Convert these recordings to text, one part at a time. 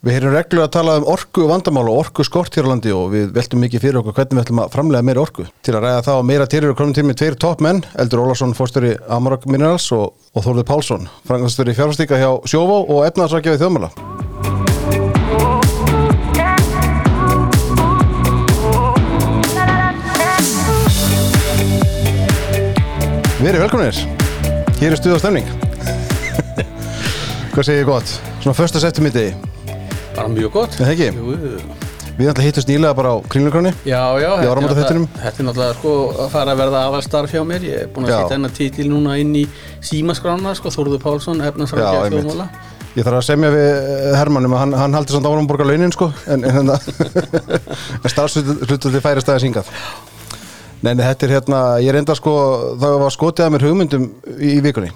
Við heyrum reglulega að tala um orku vandamál og orku skort hér á landi og við veltum mikið fyrir okkur hvernig við ætlum að framlega meira orku. Til að ræða og meira til eru konum til með tveir toppmenn, Eldur Ólarsson, fórstöri Amarok Minerals og, og Þórður Pálsson, frangastöri fjárfastíka hjá Sjóvó og efnaðarsakja við þjóðmála. Verið velkominir, hér er stuð og stemning. Hvað segir ég gott? Svona förstas eftir mittegi, Bara mjög gott er það ekki? Jú, jú. Við ætlum að hittast nýlega bara á kringlurkráni. Já, já, þetta er náttúrulega- Þetta er náttúrulega sko að fara að verða aðalstarf hjá mér Ég er búin að Já. setja hennar titil núna inn í símaskrána sko, Þórður Pálsson, Já, efnarsrækja einmitt. þjóðmála Ég þarf að semja við eh, Hermann um að hann, hann haldi samt árum borga launin sko en, en, en, en starfshlutandi færi staðið syngað Nei, nei, þetta er hérna, ég reynda sko það var skotið að mér hugmyndum í, í vikunni,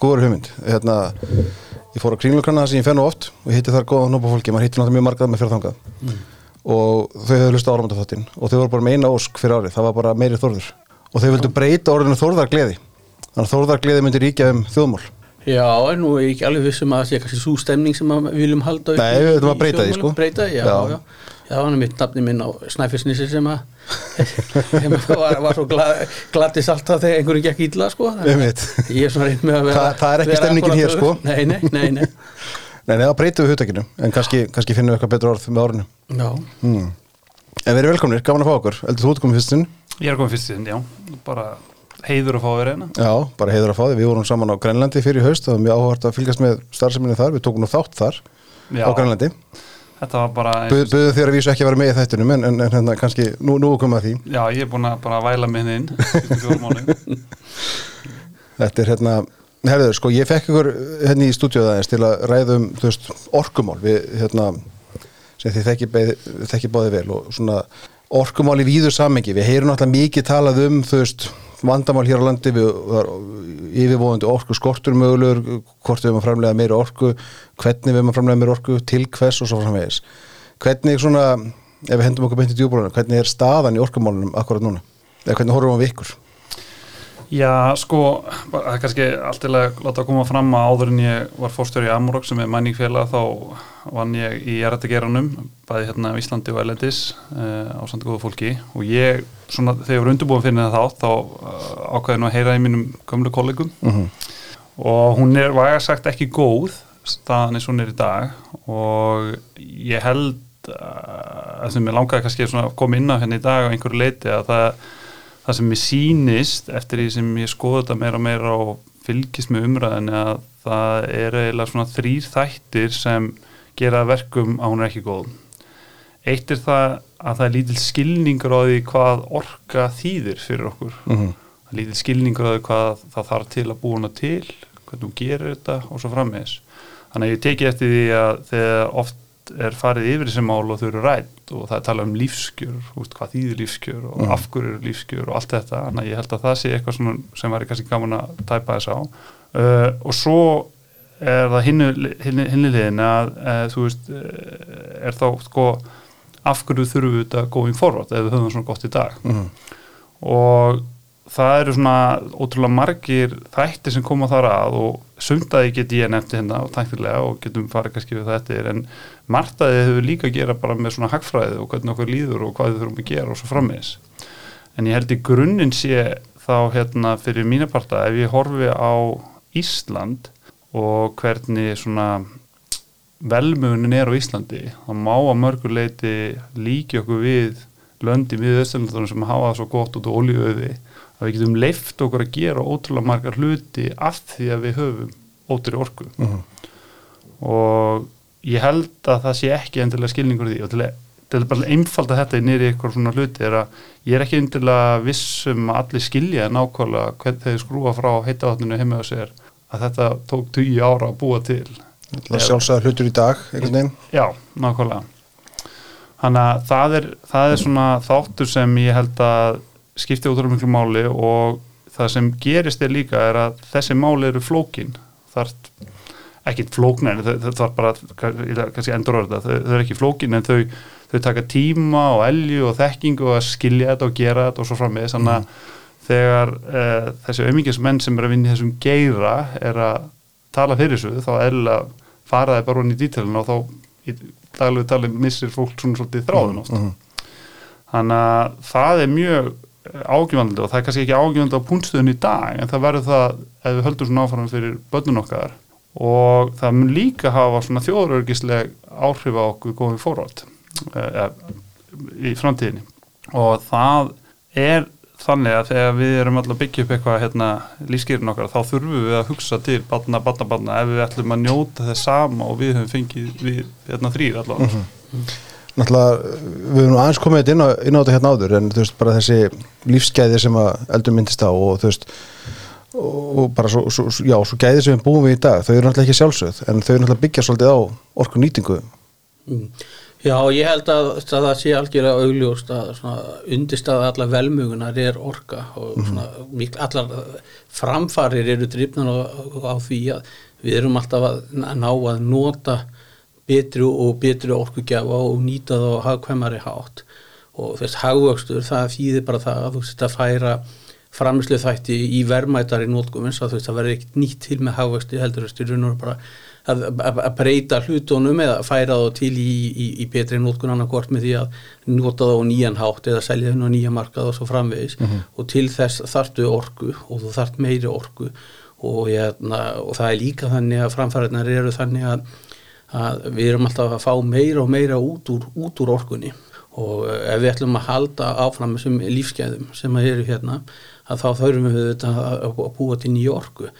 góður hugmynd hérna, ég fór á kringlukranna sem ég fennu oft og hitti þar góða nópa fólki. Maður hitti náttúrulega mjög margað með fyrir þangað. Og þau hefðu hlustað áramöndaþáttinn og þau voru bara með eina ósk fyrir árið, það var bara meiri þórður. Og þau vildu breyta orðinu þórðar gleði þannig að þórðar gleði myndi ríkja um þjóðmál. Já, en nú er ég ekki alveg vissum að það sé kannski svo stemning sem við viljum halda Nei, við ætlum að breyta því, sko. Breyta, já, Já. já, hann er mitt nafni minn á Snæfellsnesi sem að sem að var, var svo glad, gladis alltaf þegar einhverju gekk illa sko. Að. Ég er svona reynd með að vera Það- það er ekki stemningin hér, sko. Nei, nei, nei, nei. Nei, nei, það breytum við hugtakinu en kannski, kannski finnum við eitthvað betur orð með orðinu. Já, hmm. En við erum velkomnir, gaman að fá okkur. Eldur þú ert komið fyrstinn? Ég er komið fyrst inn, já, bara heiður að fá að vera hérna. Já, bara heiður að fá þig, við vorum saman á Grænlandi fyrir haust, það var mjög áhvert að fylgjast með starfseminni þar, við tókum nú þátt þar Já, á Grænlandi, þetta var bara eins Buð, og- buðum þér að vísu ekki að vera með í þættinum en, en, en hérna kannski, nú, nú komum að því. Já, ég er búin að bara væla mig hérna inn. Þetta er hérna, herriður, sko, ég fekk ykkur hérna í stúdíóða aðeins til að ræðum, veist, orkumál. Við, hérna, sem þið þekki, báði vel og svona orkumál í víður samengi, við heyrum náttúrulega mikið talað um, þú veist, vandamál hér á landi við yfirvóðandi orku skortur mögulegur, hvort við erum að framlega meira orku, hvernig við erum að framlega meira orku, til hvers og svo framvegis. Hvernig svona, ef við hendum okkur beint í djúbúrunum, hvernig er staðan í orkumálunum akkurat núna? Eða hvernig horfum við ykkur? Já, sko, það er kannski alltilega láta að koma fram að áður en ég var fórstjóri í Amorok sem er mæningfélag þá vann ég í Eratageranum bæði hérna á Íslandi og Elendis uh, á samt góðu fólki. Og ég, svona þegar ég var undirbúin fyrir það þátt þá uh, ákvæði nú að heyra í mínum gömlu kollegum. Mm og hún er væga sagt ekki góð staðan eins og hún er í dag. Og ég held að sem ég langaði kannski að koma inn á henni í dag á einhverju leiti að það, það sem mér sýnist eftir því sem ég skoða þetta meira og meira og fylgist með umræðinni að það er eiginlega svona þrýr þættir sem gera verkum að hún er ekki góð eitt er það að það er lítil skilningur á því hvað orka þýðir fyrir okkur -hmm. það er lítil skilningur á því hvað það þarf til að búa hana til, hvernig hún gerir þetta og svo frammeðis. Þannig að ég teki eftir því að þegar oft er farið yfir þessi mál og þau eru rætt og það er talað um lífskjör, veist, hvað þýðir lífskjör og Mm. af hverju eru lífskjör og allt þetta, þannig að ég held að það sé eitthvað sem væri kannski gaman að tæpa þess á. Uh, og svo er það hinni liðin að uh, þú veist, uh, er þá sko af hverju þurfum við þetta going forward ef við höfum það svona gott í dag Mm og það eru svona ótrúlega margir þættir sem koma þar að og sumtaði get ég nefndi hérna og tæknilega og getum farið kannski við þetta en martaði hefur líka að gera bara með svona hagfræði og hvernig okkur líður og hvað við þurfum að gera og svo frammiðis en ég held í grunninn sé þá hérna fyrir mína parta ef ég horfi á Ísland og hvernig svona velmögunin er á Íslandi þá má að mörgur leiti líki okkur við löndi við Östurlandunum sem hafa það svo gott út á olíuöði að við getum leift okkur að gera ótrúlega margar hluti af því að við höfum ótrúi orku Mhm. og ég held að það sé ekki endilega skilningur í því og til að, til bara einfalda þetta nýri ykkur svona hluti er að ég er ekki endilega vissum að allir skilja nákvæmlega hvernig þeir skrúa frá heitavatninu heima á sér að þetta tók 20 ára að búa til Það er sjálfsagt hlutur í dag, einhvern veginn. Já, nákvæmlega. Þannig að það er, það er svona þáttur sem ég held að skipti útrúlega miklu máli og það sem gerist er líka er að þessi máli eru flókin. Það er ekkit flóknar, það er bara, kannski endur orða, þau, þau eru ekki flókin en þau, þau taka tíma og elju og þekkingu að skilja þetta og gera þetta og svo fram með þannig að þegar uh, þessi auðmingismenn sem er að vinna í þessum geira er að tala fyrir þessu þá er að faraði bara hún í dítilinu og þá í daglegu tali missir fólk svona svolítið þráðun oft. Þannig að það er mjög ágjöfandi og það er kannski ekki ágjöfandi á púntstöðun í dag en það verður það ef við höldum svona áfram fyrir börnun okkar. Og það mun líka hafa svona þjóðurörgisleg áhrif á okkur góðum fórhald í framtíðinni. Og það er þannig að þegar við erum alltaf byggja upp eitthvað hérna, lífskeirin okkar þá þurfum við að hugsa til batna, batna, batna ef við ætlum að njóta þess sama og við höfum fengið við hérna, þrýr allavega. Mm -hmm. Náttúrulega, við erum aðeins komið inn á, inn á þetta hérna áður en þú veist bara þessi lífsgæði sem að eldur myndist á og þú veist og bara svo, svo, já, svo gæði sem við búum við í dag, þau eru náttúrulega ekki sjálfsögð en þau eru náttúrulega byggja svolítið á orku nýtingu mm. Já, ég held að, að það sé algjörlega augljóst að undirstaða allar velmugunar er orka og mm -hmm. allar framfarir eru drifnan á, á því að við erum alltaf að ná að nota betri og betri orkugjafa og nýta það á hagkvæmari hátt. Og þess hagvöxtur það þýðir bara það að þú veist að færa framslu þætti í verðmættar í nótgum eins og þú veist að verði ekkert nýtt til með hagvöxti heldur þú veist bara að, að, að breyta hlutunum eða færa þá til í, í, í betri nótkun annarkort með því að nota þá nýjan hátt eða selja þennu nýja markað og svo framvegis. Mm -hmm. og til þess þartu orku og þú þart meiri orku. Og, hérna, og það er líka þannig að framfæriðnar eru þannig að, að við erum alltaf að fá meira og meira út úr, út úr orkunni. Og ef við ætlum að halda áfram þessum lífsgæðum sem eru hérna að þá þurfum við að búa til nýja orku.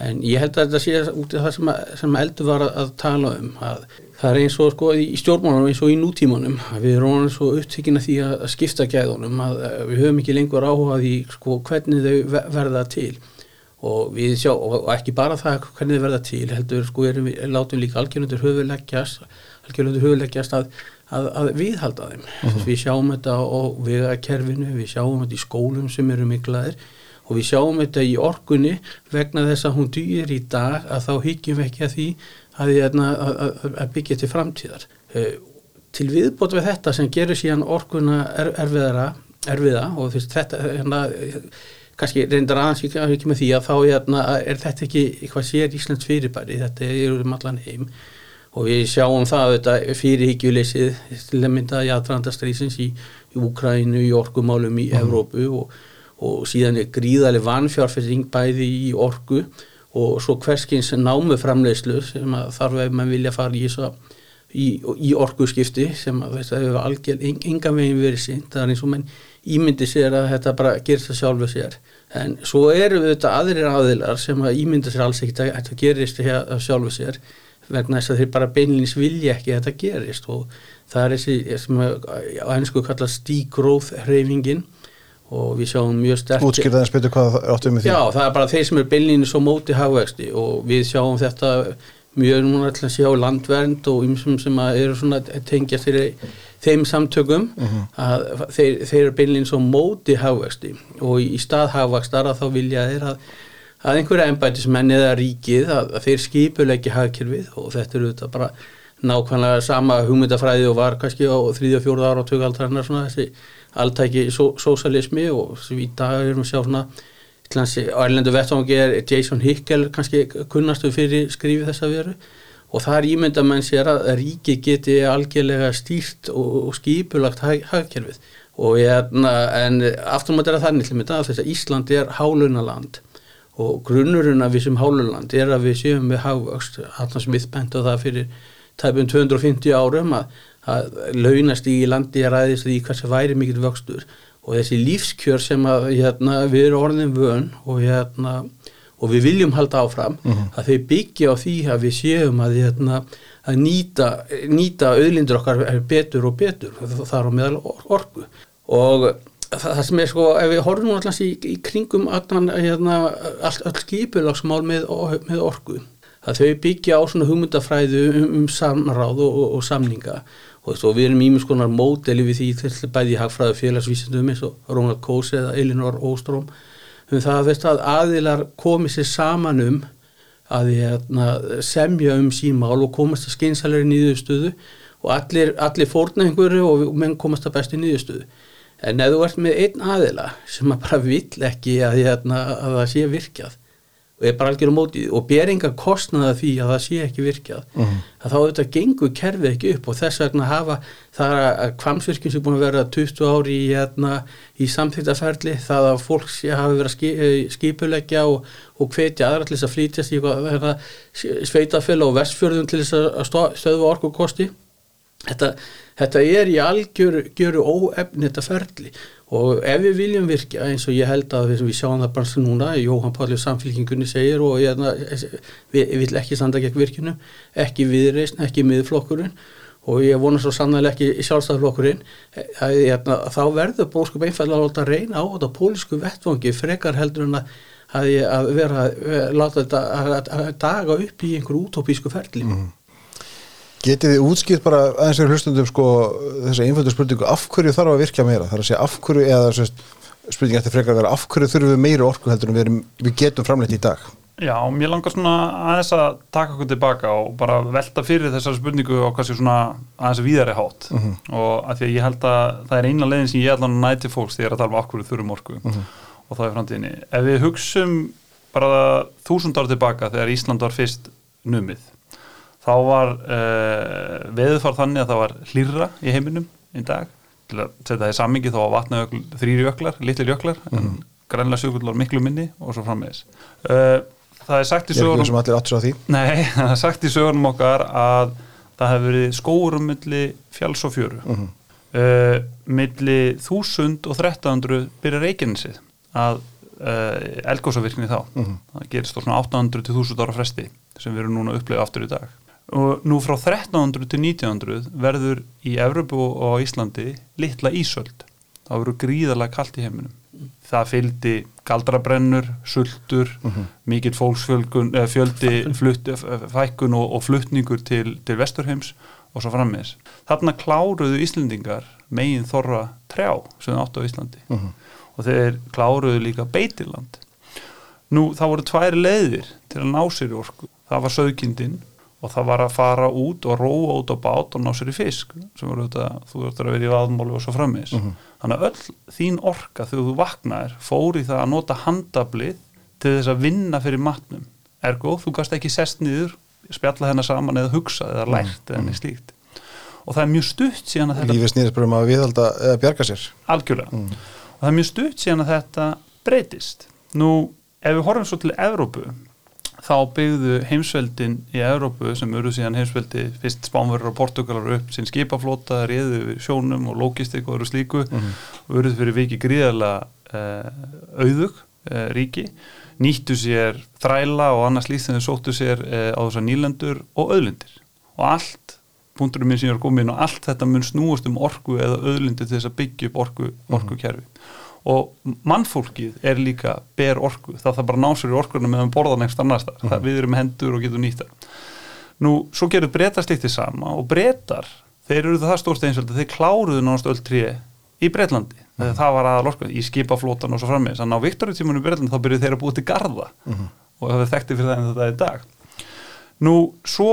En ég held að þetta sé út af það sem, að, sem eldur var að, að tala um að það er eins og sko í stjórnmánum eins og í nútímanum að við erum svo upptökina því að skipta gæðunum að við höfum ekki lengur áhugað í sko hvernig þau verða til og við sjá og ekki bara það hvernig þau verða til heldur sko erum við látum líka algjörnundur höfuleggjast algjörnundur höfuleggjast að, að viðhalda þeim uh mhm. -huh. við sjáum þetta á vegakerfinu við sjáum þetta í skólum sem eru miklaðir og við sjáum þetta í orkunni vegna þess að hún dýr í dag að þá hyggjum ekki að því að, hérna, að, að, að byggja til framtíðar uh, til viðbót við þetta sem gerur síðan orkunna er, erfiðara erfiða og þess, þetta hérna, kannski reyndar aðeins ekki með því að þá hérna, er þetta ekki eitthvað sér Íslands fyrirbæri þetta er um allan heim og við sjáum það að fyrirhyggjuleysið til að mynda í aðrandastrísins í, í Úkrænu, í orkumálum í mm. Evrópu og og síðan er gríðarlega vanfjárfæring bæði í orgu og svo hverskins námuframleyslu sem þarf að mann vilja fara í, í, í orguskipti sem það hefur algjör enga veginn verið sínt, það er eins og mann ímyndi sér að þetta bara gerist það sjálfu sér. En svo eru við þetta aðrir aðilar sem að ímynda sér alls ekkert að þetta gerist það sjálfu sér vegna þess að þeir bara beinlins vilja ekki að þetta gerist. Og það er þessi sem á ennsku kallast degrowth hreyfingin og við sjáum mjög sterk Útskiptaðin spytur hvað áttum við því. Já, það er bara þeir sem er byllinni svo móti hafvexti og við sjáum þetta mjög núna til að sjá landvernd og ymsum sem eru svona tengjast þeim samtökum uh mhm. -huh. að þeir, þeir eru byllinni svo móti hafvexti og í stað hafvextara þá vilja þeir að, að einhverja ennbætismenn eða ríkið að, að þeir skipuleggi hafkjörfið og þetta eru þetta bara nákvæmlega sama hugmyndafræði og var kannski á þrýði og fjóruð ára á tökaldræna svona þessi alltæki sósalismi og í dag erum við sjá svona á erlendu vettvangi er Jason Hickel kannski kunnastu fyrir skrifið þessa veru. Og það er ímynda menn sér að ríki geti algjörlega stýrt og, og skipulagt hagkerfið. Og ég, en aftur maður er að þannig til mynda að þess að Ísland er hálunaland. Og grunnurinn af þessum hálunaland er að við séum með hagvöxt, Allan Smith bent á það fyrir tæpum 250 árum að að launast í landi að ræðist hvað sem væri mikill vöxtur og þessi lífskjör sem að, hérna, við erum orðin vön og, hérna, og við viljum halda áfram mhm. -huh. að þau byggja á því að við séum að, hérna, að nýta, nýta auðlindur okkar betur og betur þar á meðal orgu og það sem er sko, ef við horfum allans í, í kringum allan, hérna, allt, all skipulagsmál með, með orgu að þau byggja á svona hugmyndafræðu um, um samráð og, og, og samninga og við erum ímins konar módeli við því til bæði hagfræðu félagsvísindum eins og Ronald Coase eða Elinor Óstróm um það veist, að aðilar komið sér saman um að hérna, semja um símál og komast að skeinsalegri nýðustöðu og allir, allir fórna einhverju og menn komast að besti nýðustöðu en ef þú ert með einn aðila sem að bara vill ekki að, hérna, að það sé virkjað og er bara algjör á móti og ber enga kostnaða því að það sé ekki virkjað Mhm. að þá auðvitað gengur kerfið ekki upp og þess vegna hafa það að kvamsvirkjum sem búin að vera 20 ári í, hérna, í samþýttaferli það að fólk sé hafi verið að ski, eh, skipuleggja og, og hvetja aðra til þess að flýtjast í hérna, sveitafél og vestfjörðum til þess að stöðva orkukosti þetta, þetta er í algjöru óefni þetta ferli og ef við viljum virkja eins og ég held að við, sjáum það bara núna Jóhann Pállur samfélkingunni segir og ég, við vil ekki standa gegn virkinu ekki viðreisn, ekki miðflokkurinn og ég vona svo sannlega ekki sjálfstæðarflokkurinn að, að, að þá verður bóskup einfallega að láta reyna á þetta pólísku vettvangi frekar heldur en að, að, að vera að láta þetta að, að daga upp í einhverju útópísku ferli Getið þið útskipt bara aðeins fyrir hlustundum sko þessa einföldu spurningu af hverju þarf að virkja meira? Það er að segja af hverju eða sérst, spurningi eftir frekar að vera af hverju þurfum við meiri orku heldur en við, erum, við getum framleitt í dag? Já, mér langar svona aðeins að taka okkur tilbaka og bara velta fyrir þessari spurningu og kannski svona aðeins víðari hátt Mhm. og að því að ég held að það er eina leiðin sem ég allan næti fólks þegar að tala um okkur þurfum orku og það er framtíðinni. Ef við hugsum þá var uh, veðurfar þannig að það var hlýrra í heiminum í dag til að setja það í sammingi þá var vatnajökl þrýri jöklar, litlir jöklar en grænlega sjökull var miklu minni og svo frammeðis uh, það er sagt í er því. Nei, það er sagt í sögunum okkar að það hefur verið skórum milli fjáls og fjöru Mhm. uh, milli 1000 og 1300 byrja Reykjanesið að eldgósavirkni þá Mhm. það gerist á svona 800 til 1000 ára fresti sem við erum núna að upplega aftur í dag og nú frá 1300 til 1900 verður í Evropu og á Íslandi litla ísöld. Það verður gríðarlega kalt í heiminum. Það fylgdi galdrabrennur, sultur mikill fólksfjölgun eh, fjöldi flutt, eh, fækkun og, og fluttningur til, til vesturheims og svo frammeðis. Þarna kláruðu Íslendingar megin þorra trjá sem áttu á Íslandi. Og þeir kláruðu líka beitiland Nú, það voru tvær leiðir til að ná sér orku. Það var sögkindin og það var að fara út og róa út á bát og ná sér í fisk sem voru þetta, þú verður að vera í vaðmáli og svo frammeðis. Þannig að öll þín orka þegar þú vaknaðir fór í það að nota handablið til þess að vinna fyrir matnum. Ergo, þú gast ekki sest niður, spjalla hennar saman eða hugsa eða lært eða neitt slíkt. Og það er mjög stutt síðan að þetta Lífið snýðist bara um að viðhalda eða bjarga sér. algjörlega og það er mjög stutt síðan að þetta breytist nú ef við horfum svo til Evrópu þá byggðu heimsveldin í Evrópu sem eru síðan heimsveldi fyrst Spánverður og Portugalar upp sinn skipaflota, reyðu sjónum og logistik og eru slíku og eru fyrir viki gríðarlega uh, auðug uh, ríki. Nýttu sér þræla og annars líkt sem þau sóttu sér uh, á þessar nýlendur og auðlindir. Og allt punkturum minn sem ég var komin og allt þetta mun snúast um orku eða auðlindir til þess að byggja upp orku, orkukerfi og mannfólkið er líka ber orku, það þarf bara að ná sér í orkuna meðan borðan einhvers annars þar, það við erum hendur og getum nýtt það nú, svo gerur breytar slíkt því sama og breytar, þeir eru það stórst einsvöldi, þeir kláruðu náttúrulega öll tré í Breitlandi, mm. það var aðal orku í skipaflótan og svo frammeins, þannig á Viktoríutímanu í Breitlandi þá byrjuðu þeir að búið til garða og það er þekkti fyrir það en þetta er dag. Nú, svo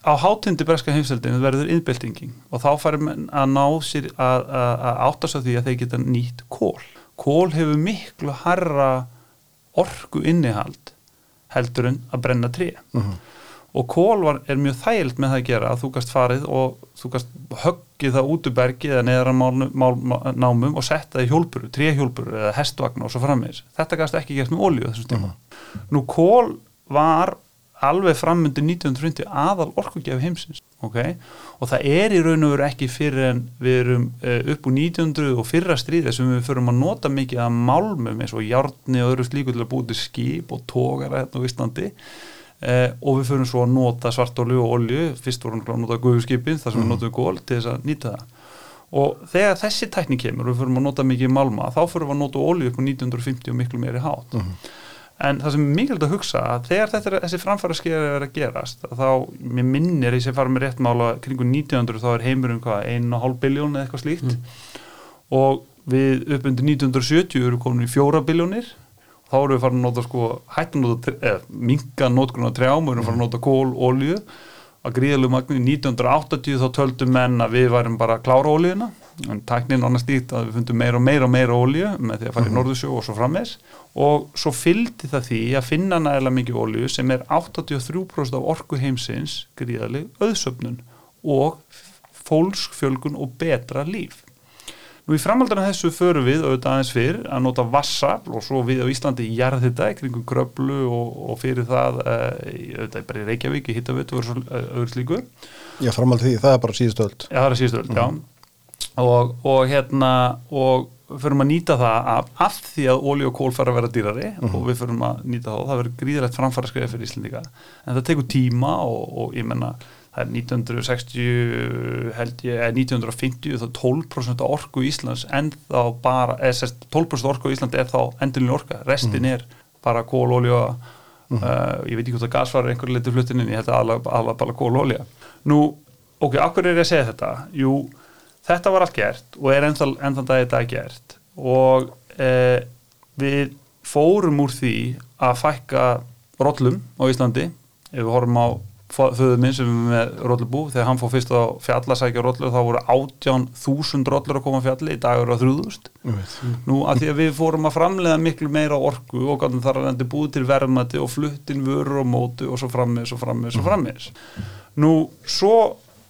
á hátindi breska heimsveldinu verður innbyltinging og þá farir menn að ná sér að, að, að áttast á því að þeir geta nýtt kól. Kól hefur miklu harra orku innihald heldur en að brenna tré og kól var, er mjög þægilt með það að gera að þú gast farið og þú gast höggið það út úr bergi eða neðra námum og setta það í hjólpuru, tréhjólpuru eða hestvagn og svo frammeins. Þetta gast ekki gert með olíu þessum tíma. Nú kól var alveg framundi 1950 aðal orkugjafi heimsins okay? og það er í raun og veru ekki fyrir en við erum uh, upp úr 1900 og fyrra stríði sem við förum að nota mikið að málmum eins og járni og öðru slíku til að búið til skip og tókara hérna á Íslandi. Uh, og við förum svo að nota svartólu og olju fyrst vorum við að nota guðskipin þar sem við notum gól til þess að nýta það. Og þegar þessi tækni kemur og við förum að nota mikið málma þá förum við að nota olju upp úr 1950 og miklu meiri hát En það sem er mikilvægt að hugsa að þegar þetta er, þessi framfæra skeið er að gerast þá, mér minnir ég sem fara með rétt mála kringu 1900 þá er heimurum hvað, 1,5 biljón eða eitthvað slíkt. Og við upp undir 1970 erum komin í 4 biljónir þá erum við farin að nota sko hættan nota, eða minga notgrunna trjám við erum farin að nota kól, olju að gríðalegu magni 1980 þá töldum menn að við værum bara að klára oljuna en tæknin annars dýtt að við fundum meira og meira og meira ólíu með því að fara í Norðursjó og svo frammeins og svo fylgdi það því að finna nægilega mikið ólíu sem er 83% af orku heimsins gríðaleg auðsöfnun og fólksfjölgun og betra líf Nú í framhaldana þessu förum við auðvitað aðeins fyrr að nota vassafl og svo við á Íslandi jarð þetta kringum gröflu og, og fyrir það uh, auðvitað bara í Reykjavík í Hittavitt og öðru slíku. Já, framhald því, það er bara síðustu öll. Já, það er síðustu öll, mm. já. Og, og hérna, og förum að nýta það af, af því að ólí og kól fara að vera dýrari mm. og við förum að nýta það og það verður gríðilegt framfæra skriða fyrir Íslandika. En það tekur tíma og, og ég menna það er 1960 held ég, eða 1950 þá 12% orku í Íslands en þá bara, eða 12% orku í Ísland er þá endurinn orka, restin mm. er bara kól, olja mm. uh, ég veit ekki hvort að gas var einhverju liti fluttinin ég held að alla bara kól, olja nú, ok, akkur er ég að segja þetta jú, þetta var allt gert og er ennþann ennþan dag þetta gert. Og uh, við fórum úr því að fækka rollum á Íslandi. Ef við horfum á föðu minn sem er með rollubú þegar hann fór fyrst á fjallasækja rollur þá voru átján þúsund rollur að koma fjalli í dag eru á þrjúðust mm. nú að því að við fórum að framlega miklu meira orku og gætum þar að endi búið til verðmætti og fluttin vörur og mótu og svo frammiðs og frammiðs og frammiðs nú svo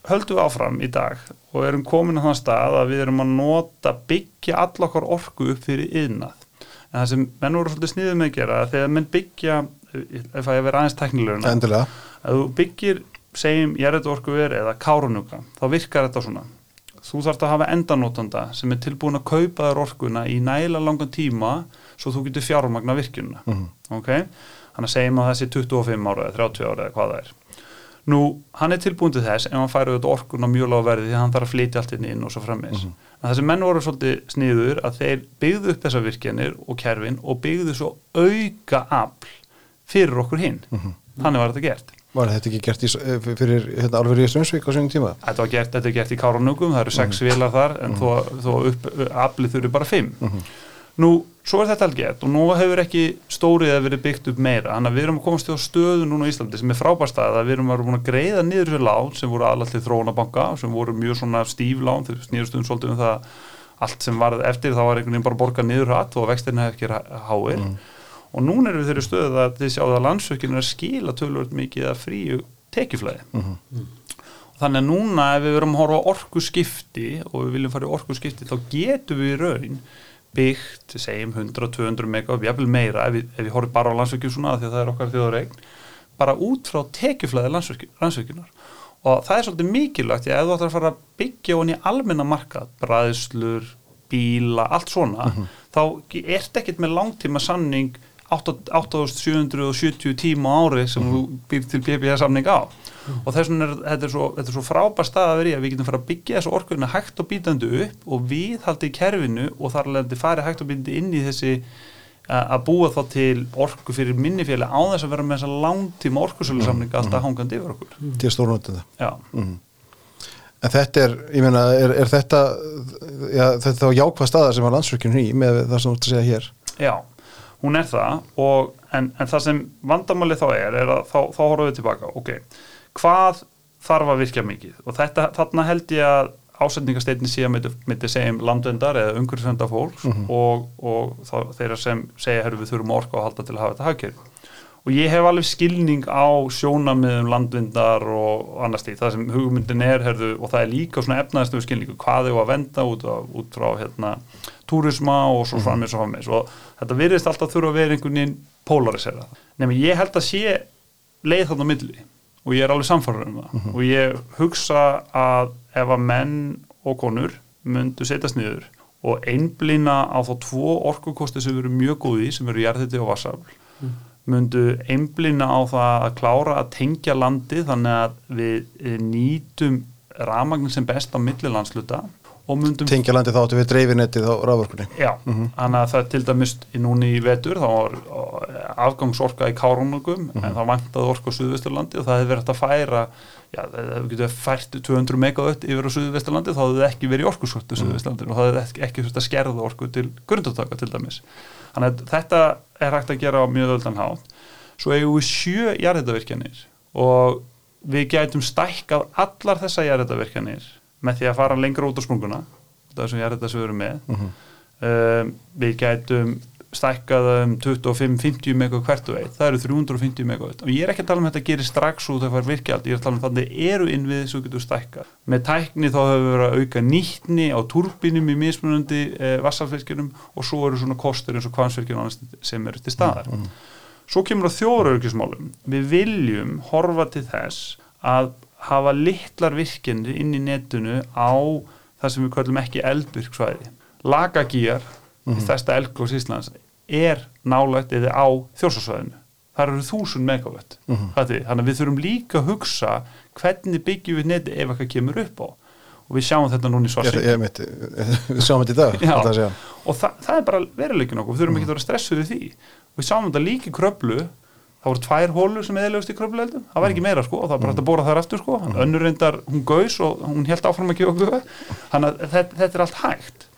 höldum við áfram í dag og erum komin á þann stað að við erum að nota byggja allokkar orku upp fyrir yðnað en það sem menn voru svolítið sniðið með að gera þegar menn byggja ef það er verið aðeins teknilegurna að þú byggir, segjum jæriðorkuver eða kárunúka, þá virkar þetta svona. Þú þarfst að hafa endanótanda sem er tilbúin að kaupa þér orkuna í næla langan tíma svo þú getur fjármagna virkjuna mm -hmm. ok, þannig að segjum að þessi 25 ára eða 30 ára eða hvað það er nú, hann er tilbúin til þess ef hann færi auðvitað orkuna mjög lág verði því hann þarf að flytja allt inn og svo frammeins mm -hmm. en þessi menn voru svolítið sniður að þeir byggðu upp þessa virkjanir og kerfin og byggðu svo auka afl fyrir okkur hinn mm -hmm. þannig var þetta gert Var þetta ekki gert í, eh, fyrir hérna, alveg í Strömsvík á sjöngum tíma? Þetta, gert, þetta er gert í Káranugum, það eru sex mm -hmm. vilar þar en mm -hmm. þó upp, aflið þurfi bara fimm. Mm. Nú, svo er þetta alveg gert og nú hefur ekki stórið að verið byggt upp meira, þannig að við erum að komast til stöðu núna í Íslandi sem er frábært stað að við erum að, að greiða niður þessu lán sem voru alltaf þróunabanka, sem voru mjög svona stíflán, þeir snýðustum svolítið um það allt sem var eftir, þá var einhvern veginn bara borgað niður hatt og vextirna hefði ekki háir. Mhm og núna erum við þeirri stöðu að þið sjáðu að landsverkinu er að skila tölvöld mikið að fríu tekjuflæði. Mm. -hmm. þannig að núna ef við verum að horfa orku skipti og við viljum fara í orku skipti þá getum við í raun byggt, segjum 100-200 mega og jáfnvel meira ef við, við horfum bara á landsverkinu svona því að það er okkar þjóðaregn bara út frá tekjuflæði landsverkinar og það er svolítið mikilvægt ef þú ætlar að fara að byggja honi almenna markað, bræðslur bíla, allt svona mm -hmm. þá er þetta ekkert með langtíma sanning 8770 tíma ári sem mm. þú býr til PPA samning á mm. og þess vegna er þetta svo, svo frábær stað að verið að við getum fara að byggja þessu orkuðina hægt og býtandi upp og við haldi í kerfinu og þar leðandi fari hægt og býtandi inn í þessi að búa þá til orku fyrir minnifjöli á þess að vera með þessa langtíma orkusölu samning alltaf mm. hangandi yfir okkur. Til stórnótið það. En þetta er, ég meina, er, er þetta já, þetta þá jákvæð staðar sem var landsverkjum í með það sem þú ert að segja hér? Já hún er það og, en, en það sem vandamáli þá er, er að þá, þá horfum við tilbaka, ok, hvað þarf að virkja mikið og þetta, þarna held ég að ásendingarsteytni sé að myndi segja um landvendar eða umhverfisvendar fólks mm -hmm. og, og þá, þeirra sem segja, herru við þurfum orka að halda til að hafa þetta hafkjörn og ég hef alveg skilning á sjónamiðum landvindar og annars því, það sem hugmyndin er herðu, og það er líka svona efnaðistöfu skilningu hvað þau að venda út, út frá hérna, túrisma og svo mhm. frammeins og frammeins og þetta virðist alltaf þurfa að vera einhvern veginn polarisera. Nefnum ég held að sé leið þarna milli og ég er alveg samfarrður um það. Mm -hmm. og ég hugsa að ef að menn og konur myndu setjast niður og einblýna á þá tvo orkukosti sem eru mjög góði sem eru jærðiti og vassafl mm. myndu einblina á það að klára að tengja landi þannig að við nýtum rafmagnin sem best á millilandsluta Tengja landi þá áttu við dreifinettið á rafvörkunni Já, mm -hmm. þannig að það til dæmis núni í vetur þá var afgangsorka í Kárunugum mm -hmm. en þá vantaði orka á Suðvesturlandi og það hefði verið að færa já, það getið fært 200 megawatt yfir á Suðvesturlandi þá hefði ekki verið orkusvöld á mhm. Suðvesturlandi mm -hmm. og það hefði ekki, þurft að skerða orku til grundartaka til dæmis Þannig að þetta er hægt að gera á mjög öldan hátt. Svo eigum við sjö jarðhættavirkjanir og við gætum stækkað allar þessa jarðhættavirkjanir með því að fara lengra út á sprunguna það sem ég er þetta sem við erum með um, við gætum stækkaða um 25-50 mega hvert og eitt, það eru 350 mega og ég er ekki að tala um að þetta gerir strax að það fær virkjald, ég er að tala um þannig eru innvið sem getur stækkað. Með tækni þá hefur við verið að auka nýttni á turbinum í mismunandi eh, vassarfylgjunum og svo eru svona kostur eins og kvansfylgjunum sem eru til staðar. Mm. Svo kemur á þjóraurkismálum. Við viljum horfa til þess að hafa litlar virkjandi inn í netunu á það sem við kallum ekki eldvirksvæði. Lagagýjar mm -hmm. þesta elgós Íslands er nálægt eða á þjórsásvæðinu. Það eru þúsund megavött. Mm -hmm. þannig að við þurfum líka að hugsa hvernig byggjum við neti ef eitthvað kemur upp á. Og við sjáum þetta núni svo að við sjáum þetta í dag Já, og það, það er bara veruleikin okkur. Við þurfum ekki að vera stressuð við því. Við sjáum þetta líka í kröplu það voru tvær hólur sem eðlegust í kröplueldum það var ekki meira sko og það var bara hægt að bóra þar aftur sko. Önnur reyndar hún gaus og hún held áfram að gefa okkur þannig að þetta, þetta er allt hægt.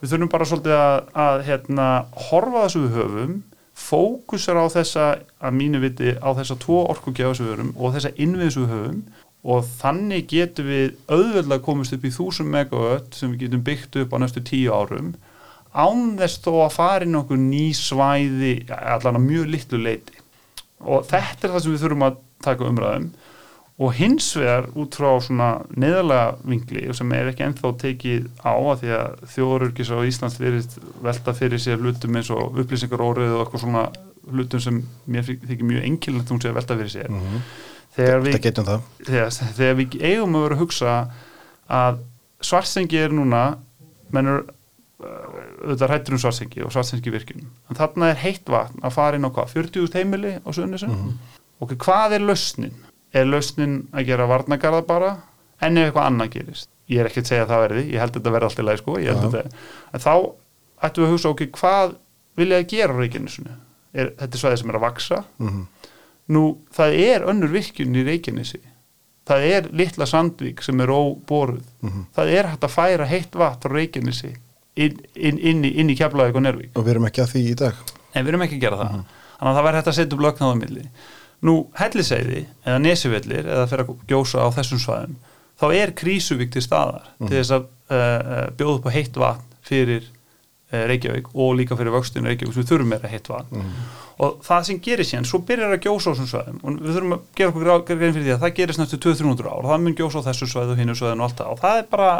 Við þurfum bara svolítið að, að hérna, horfa þessu við höfum fókusar á þessa að mínu viti á þessa tvo orkugjáðs við höfum og þessa innviðs við höfum. Og þannig getum við auðveldlega komist upp í 1000 megawatt sem við getum byggt upp á næstu tíu árum án þess þó að fara inn okkur ný svæði allan að mjög litlu leiti og þetta er það sem við þurfum að taka umræðum og hins vegar út frá svona neðalega vingli sem er ekki ennþá tekið á að því að þjóðururkis á Íslands verið velta fyrir sér hlutum eins og upplýsingarórið og eitthvað svona hlutum sem mér þykir mjög enkilnægt hún sé að velta fyrir sér. Mm -hmm. þegar, við, þegar, þegar við eigum að vera að hugsa að svarsengi er núna mennur auðvitað hættur um svarsengi og svarsengi virkunum en þarna er heitt vatn að fara inn á hvað? 40.000 heimili á sögnisum mm -hmm. og hvað er lausnin? er lausnin að gera varnagarða bara? En ef eitthvað annað gerist? Ég er ekki að segja að það verði, ég held að þetta verði allt í lagi sko, en þá ættum við að hugsa okkur, hvað vilja að gera á Reykjanesinu, er, þetta er svæðið sem er að vaksa mm -hmm. nú það er önnur virkjun í Reykjanesi. Það er litla sandvík sem er óboruð, mm -hmm. það er hægt að færa heitt vatn á Reykjanesi inn, inn, inn í, í Keflavík og Nervík og við erum ekki að því í dag en við erum ekki að gera það, mm -hmm. þannig að það verður hægt að setja upp lögnáðamilli Nú, helliseiði eða nesivellir eða fyrir að gjósa á þessum svæðum þá er krísuvík til staðar mm. til þess að uh, bjóða upp á heitt vatn fyrir uh, Reykjavík og líka fyrir vöxtinu Reykjavík sem við þurfum meira heitt vatn mm. og það sem gerir sér, svo byrjar að gjósa á þessum svæðum og við þurfum að gera okkur grein fyrir því að það gerist næstu 200-300 ár og það mun gjósa á þessu svæðu og hinnu svæðinu og allt það og það er bara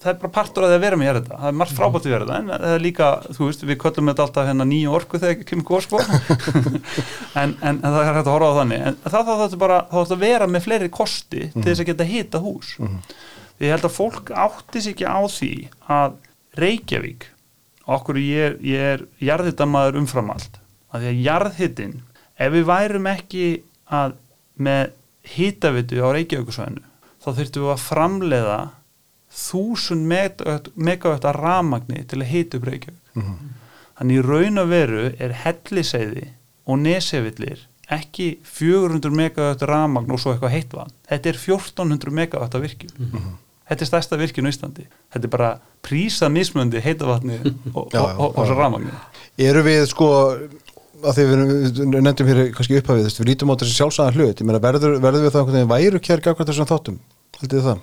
það er bara partur að það vera með gera þetta það er margt frábært að vera þetta en það er líka, þú veist, við köllum þetta alltaf hérna nýju orku þegar ekki kemur góð sko. En, en, það er hægt að horfa á þannig. En það þá þetta bara, þá þarf að vera með fleiri kosti til þess að geta hita hús. Mm -hmm. því ég held að fólk áttis ekki á því að Reykjavík okkur ég er, ég er jarðhittamaður umfram allt að því að jarðhittin ef við værum ekki að með hitavitu á Reykjavíkusvæðinu þá þurftum við að framleiða þúsund megawatt að ramagni til að hita upp Reykjavík. Mm -hmm. þannig í raun og veru er helliseiði og nesevillir ekki 400 megawatt ramagn og svo eitthvað heitvann þetta er 1400 megawatt að virkjum mm -hmm. þetta er stærsta virkjum í Íslandi. Þetta er bara prísað mismöndi heitavatni og, já, já, og, svo ramagni Eru við sko að því við nefndum hér kannski upphafið við lítum á þessi sjálfsæðan hlut. Verður, verður við það einhvern veginn væru kjær gafkvæmt þessum þáttum, heldur þið það?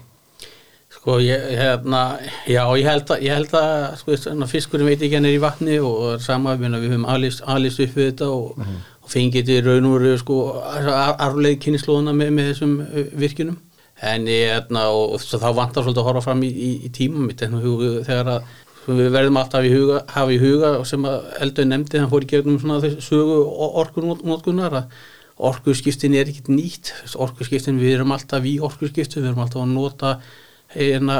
Sko ég, hérna, já ég held að, ég held að sko, fiskurinn veit ekki hann er í vatni og sama við höfum alist upp við þetta og, mm -hmm. og fengið til raun og veru sko arfleið kynislóðuna með, með þessum virkinum en ég, hérna, og, og þá vantar svolítið að horfa fram í, í, í tíma mitt þegar að sko, við verðum alltaf í huga, hafa í huga sem að eldur nefndi að fór í gegnum svona þessu sögu orkunótkunar að orkuskiptin er ekkit nýtt orkuskiptin, við erum alltaf í orkuskiptin, við erum alltaf að nota Hérna,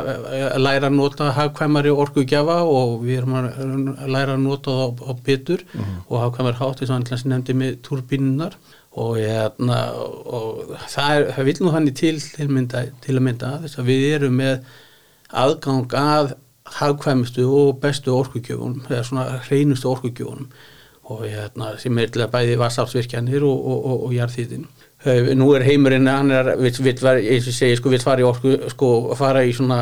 að læra að nota hagkvæmari orkugjafa og við erum að læra að nota það á, bitur mm -hmm. og hagkvæmari hátt eins og hann nefndi með turbínunar og, hérna, og það, er, það vil nú þannig til, til, mynda, til að mynda þess að við erum með aðgang að hagkvæmustu og bestu orkugjöfunum eða svona hreinustu orkugjöfunum. Og hérna, sem er til að bæði vassafsvirkjanir og, og, og jarðþýðinu Eh, nú er heimurinn hann er, vill, vill, eins og segi, sko, vill fara í orku sko, fara í svona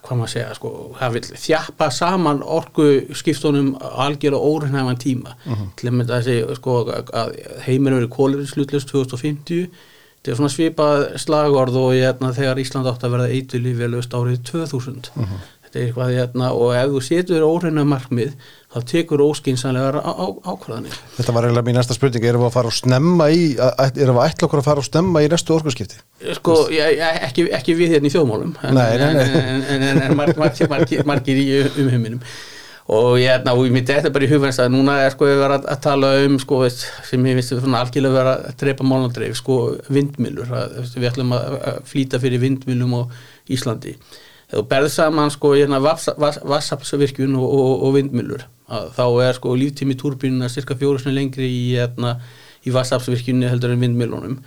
hvað maður segja, sko, það vil þjappa saman orku skiptunum algjör og órinnæfan tíma uh mhm. -huh. til að mynda segja, sko, að heimurinn verið kólurinslutlust 2050 þetta er svona svipað slagorð og ég, hérna, þegar Ísland átt að verða öst árið 2000 uh -huh. þetta er eitthvað hérna og ef þú setur óhreina markmið þá tekur óskinsanlegar ákvæðanir Þetta var eiginlega mín næsta spurning, erum við að fara og snemma í, erum við að ætla okkur að fara og snemma í næstu orkuskipti? sko, ég, ég, ekki, ekki við hérna í þjóðmálum en, en, en, en, margir, margir, margir, margir í umheiminum. Og ég hérna, og ég myndi þetta bara í hugvæmst að núna er sko við verið að, tala um sko, sem ég finnst svona algjörlega vera að drepa málnadreif, sko, vindmilur að, við ætlum að, flýta fyrir vindmilum á Íslandi. Þegar þú berð saman sko hérna vassapsvirkjun og, og, og vindmilur þá er sko líftími túrbínuna cirka fjóru lengri í, hérna, í vassapsvirkjunni heldur en vindmilunum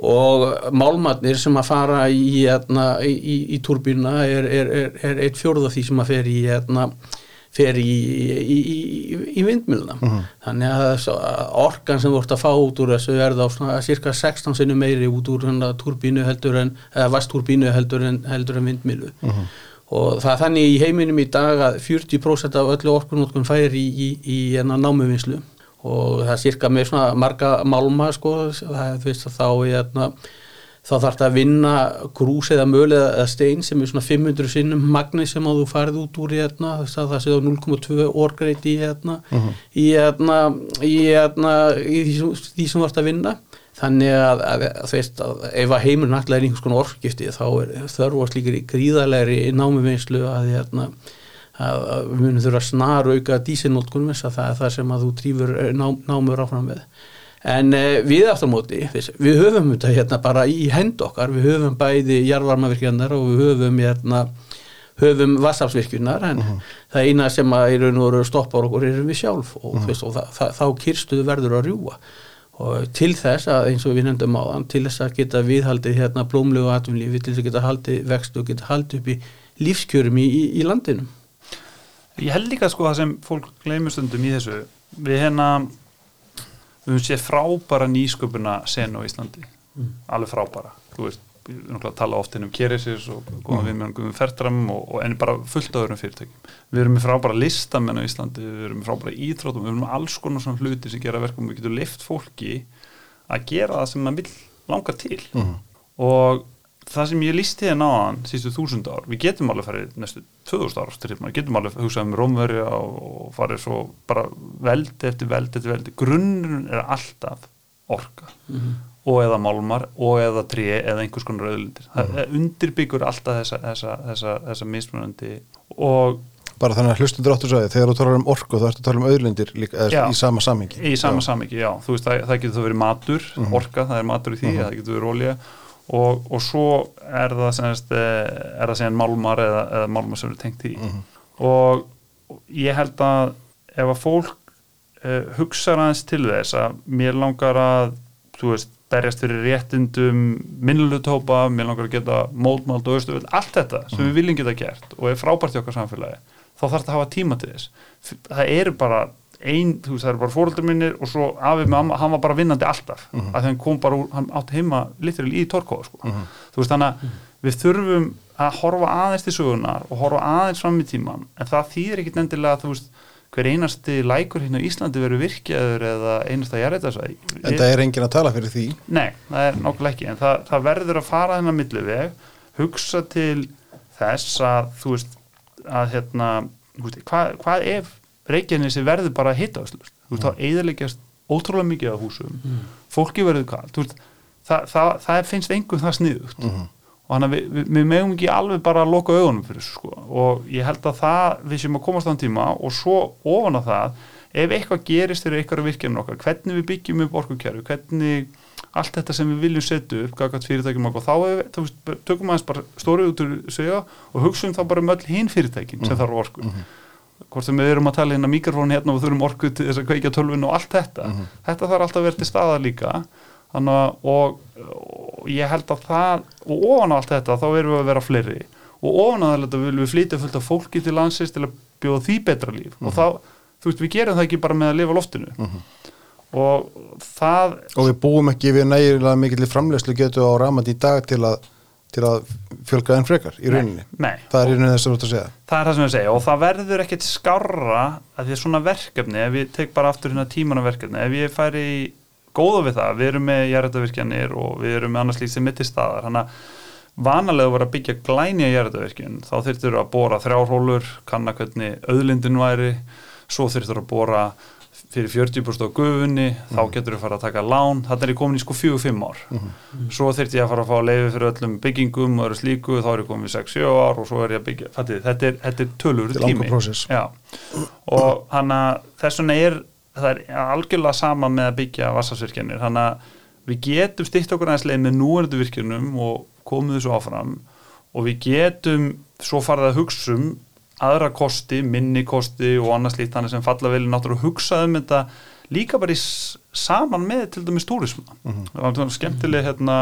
og málmatnir sem að fara í, hérna, í, í, turbína er, er, er, er eitt fjórða því sem að fer í hérna, fer í, í, í, í vindmiluna þannig að orkan sem vort að fá út úr þessu er þá cirka 16 sinni meiri út úr turbínu heldur en eða vastturbínu heldur en, heldur en vindmilu og það er þannig í heiminum í dag að 40% af öllu orkunótkun fær í, í, í hérna, námuvinslu og það er cirka með svona marga málma sko, það er að þá hérna, þá þarf þetta að vinna grús eða möl eða stein sem er svona 500 sinnum magni sem að þú farið út úr hérna, þess að það séu 0,2 orgreit í hérna, í hérna í hérna því sem, því sem þarf að vinna þannig að, að, að þú veist að ef að heimurinn alltaf er einhvers konar orkgifti þá er þörfast líka gríðalegri námuvinslu að hérna að við munum þurfa að snar auka dísinótkunum þess að það er það sem að þú drýfur ná, námur áfram með. En eh, við aftur á móti, við höfum þetta hérna bara í hend okkar, við höfum bæði jarðvarmavirkjarnar og við höfum hérna höfum vassafsvirkjunar en það eina sem að í raun og veru stoppar okkur erum við sjálf og, mm. veist, og það, það, þá kyrstuðu verður að rjúa og til þess að eins og við nefndum á þann til þess að geta viðhaldið hérna blómlegu atvinnlífi til þess að geta haldið vextu og geta haldið upp í lífskjörum í, í, í landinu. Ég held líka sko það sem fólk gleymur stundum í þessu. Við hérna við höfum séð frábæra nýsköpuna senu á Íslandi, alveg frábæra þú veist, náttúrulega tala oft inn um Keresis og góðan við með um Fertram og, og enn bara fullt á öðrum fyrirtækjum. Við erum með frábæra listamenn á Íslandi við erum með frábæra íþrótum, við erum með alls konar svona hluti sem gera verkum, við getum lift fólki að gera það sem maður vill langa til. Og það sem ég lísti hérna á hann sístu þúsund ár, við getum alveg farið næstu 2000 ára styrjum, við getum alveg hugsað um rómverja og farið svo bara veldi eftir veldi eftir veldi grunnurinn er alltaf orka og eða málmar og eða tré eða einhvers konar auðlindir. Það undirbyggur alltaf þessa, þessa, þessa, þessa mismunandi og Bara þannig að hlustundur áttur sagði, þegar þú talar um orku þá ertu að tala um auðlindir líka, Já. í sama samhengi. í sama samingi, já, þú veist það, það getur verið matur, orka, það er matur í því það getur verið olja og, og svo er það semst, er það segjan málmar eða, eða málmar sem eru tengt í. Og ég held að ef að fólk uh, hugsa aðeins til þess að mér langar að þú veist, berjast fyrir réttindum minnlutópa, mér langar að geta mótmáld og austu, allt þetta sem við viljum geta gert og er frábært í okkar samfélagi þá þarf þetta að hafa tíma til þess. Það eru bara ein, þú veist, það eru bara fóröldar minnir og svo afið með amma, hann var bara vinnandi alltaf mm að hann kom bara úr, hann átti heima litur í Torkóða, sko. Þú veist, þannig að við þurfum að horfa aðeins til sögunar og horfa aðeins fram í tíman en það þýðir ekkit endilega þú veist, hver einasti lækur hérna á Íslandi verður virkjaður eða einasta jarðætasvæði En það er enginn að tala fyrir því. Nei, það er nákvæmlega ekki en það, það verður að fara þennan milliveg hugsa til þess að þú veist að hérna hvað, hvað ef Reykjanesi verður bara að hitta þú veist, þá eðaleggjast ótrúlega mikið af húsum. Fólki verður kalt. Þú veist, það, það, það finnst einhvern það sniðugt og hann að við, við, við megum ekki alveg bara að loka augunum fyrir þessu sko. Og ég held að það við séum að komast á þann tíma og svo ofan að það ef eitthvað gerist fyrir eitthvað virkjum okkar, hvernig við byggjum upp orkukjæru, hvernig allt þetta sem við viljum setja upp, gaggat fyrirtækjum okkar, þá er, tökum aðeins bara stórið út úr segja og hugsaum þá bara um öll hinn fyrirtækin sem þarf orku. Hvort sem við erum að tala hérna mikrofón hérna og þurfum orku til þess að kveikja tölvun og allt þetta. Þetta þarf alltaf að vera til staða líka þannig að ég held að það og ofan á allt þetta þá erum við að vera fleiri. Og ofan á þetta viljum við flytja fullt af fólki til landsins til að bjóða því betra líf. Og þá, þú veist, við gerum það ekki bara með að lifa loftinu. Og það Og við búum ekki við nægilega mikill framlegslu getu á ramandi í dag til að, til að fjölga enn frekar í rauninni. nei, Það er í rauninni þess að þú ert að segja. það er það sem ég segja. Og það verður ekkert skárra að því að svona verkefni, ef ég tek bara aftur hérna tímana í góða við það, við erum með jarðarvirkjanir og við erum með annars líkt sem mitt í staðar, þannig að vanalega voru að byggja glænja jærðavirkjun þá þurftur að bóra þrjárhólur kanna hvernig auðlindin væri. Svo þurftur að bóra fyrir 40% á gufunni, þá getur við fara að taka lán, þetta er ég komin í sko 4-5 ár. Svo þurft ég að fara að fá leiði fyrir öllum byggingum og öðru slíku. Þá er ég komin í 6-7 ár og svo er ég að byggja þetta er, þetta er tölur Þetta er tími. prósess. Já. og hann að þess vegna er það er algjörlega sama með að byggja vassafsvirkjanir, hann að við getum styrt okkur aðeins leið með núverðu virkjunum og komum þessu áfram. Og við getum svo farið að hugsa um aðra kosti, minni kosti og annars líkt þannig sem falla vel í náttúru og hugsa um þetta líka bara í saman með til dæmis túrisma. Það var svona skemmtileg hérna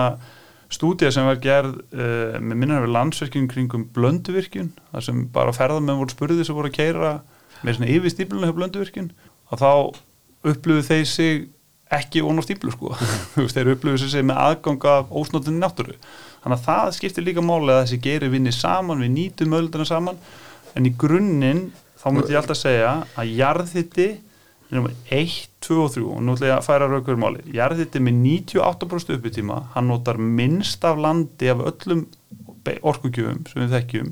stúdía sem var gerð uh, með minnar við landsverkjum kringum blönduvirkjun þar sem bara ferðamenn voru spurðið sem voru að keira með svona yfir stíplunum hjá blönduvirkjun og þá upplöfu þeir sig ekki ón á stíplu sko. Þeir upplöfu sig með aðgang af ósnóttinni náttúru. Þannig að það skiptir líka máli að þessi gerir vinni saman, við nýtum ölduna saman. En í grunninn þá myndi ég alltaf segja að jarðhitti nummer 1, 2 og 3 og nú ætla ég að færa raukur máli. Jarðhitti með 98% uppitíma hann notar minnst af landi af öllum orkugjöfum sem við þekkjum.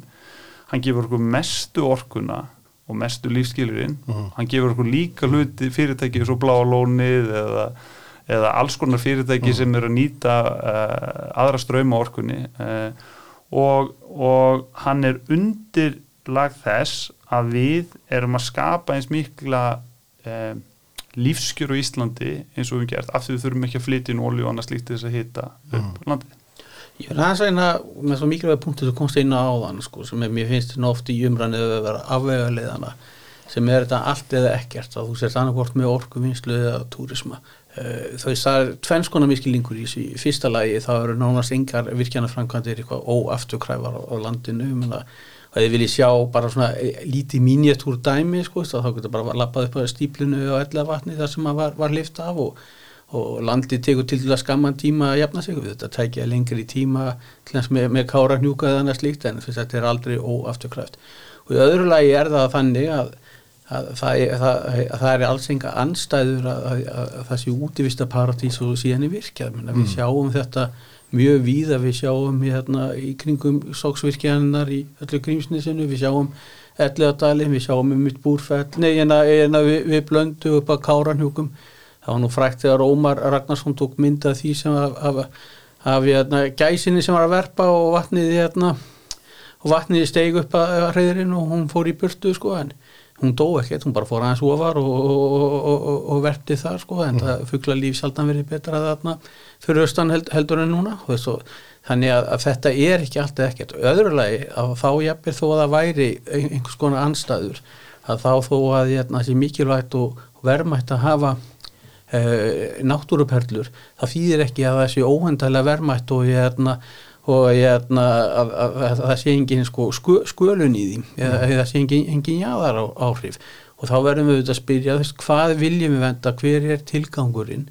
Hann gefur okkur mestu orkuna og mestu lífskilurinn hann gefur okkur líka hluti fyrirtæki svo bláa lónið eða, eða alls konar fyrirtæki sem eru að nýta uh, aðra ströyma orkunni uh, og, og hann er undir lag þess að við erum að skapa eins mikla uh, lífskjör á Íslandi eins og við gert af því við þurfum ekki að flytja inn olju og annars líkt þess að hita upp landið Ég er aðeins að eina með svo mikilvæg punktu sem komst á áðan sko, sem er, mér finnst þetta oft í umræðinu að vera afvega leiðana sem er þetta allt eða ekkert að þú sért annarkvort með orku vinslu eða túrisma. Eh, þau það er tvenns konar miskilingur í þessu. Fyrsta lagi þá eru nánast engar virkjanaframkvæmdir eitthvað óafturkræfar á, landinu. Menna, og þið viljið sjá bara svona eh, lítið mínjatúr dæmi sko, þá getur bara lappað upp á stíplinu og ella vatni þar sem að var, var lift af og og landið tekur til að skamman tíma að jafna sig, þetta tækja lengri tíma með, með kára hnjúka eða annað slíkt en þess að þetta er aldrei óafturkræft. Og í öðru lagi er það þannig að, að, það, er- það, að það er alls enga anstæður að, að, að það sé útivista paradís og síðan í virkjað. Menna, við sjáum þetta mjög víða. Við sjáum hérna í kringum sóksvirkjanar í öllu grímsnisinu við sjáum Elliðadalinn, við sjáum um mitt búrfell, nei, en við, við blöndu upp að káranhjúkum það var nú frækt þegar Ómar Ragnarsson tók mynda því sem af, af, af hérna, gæsinni sem var að verpa og vatnið hérna, og vatnið steig upp að hreðurinn og hún fór í burtu sko en hún dó ekkert, hún bara fór aðeins ofar og, og, og, og, verpti það sko en það fuggla líf sjaldan verið betra þarna fyrir austan held, heldur en núna og þess að Þannig að, að þetta er ekki alltaf ekkert. Öðrulegi að þá jafnir þó að það væri ein- einhvers konar anstæður að þá þó að hérna, sé mikilvægt og, og verðmætt að hafa náttúruperlur það þýðir ekki að það sé óhendalega verðmætt og, hérna, og hérna, að, að, að það sé engin sko, sku, skölun í því eða, eða það sé engin, engin jáðar á, áhrif og þá verðum við auðvitað að spyrja þess, hvað viljum við venda, hver er tilgangurinn?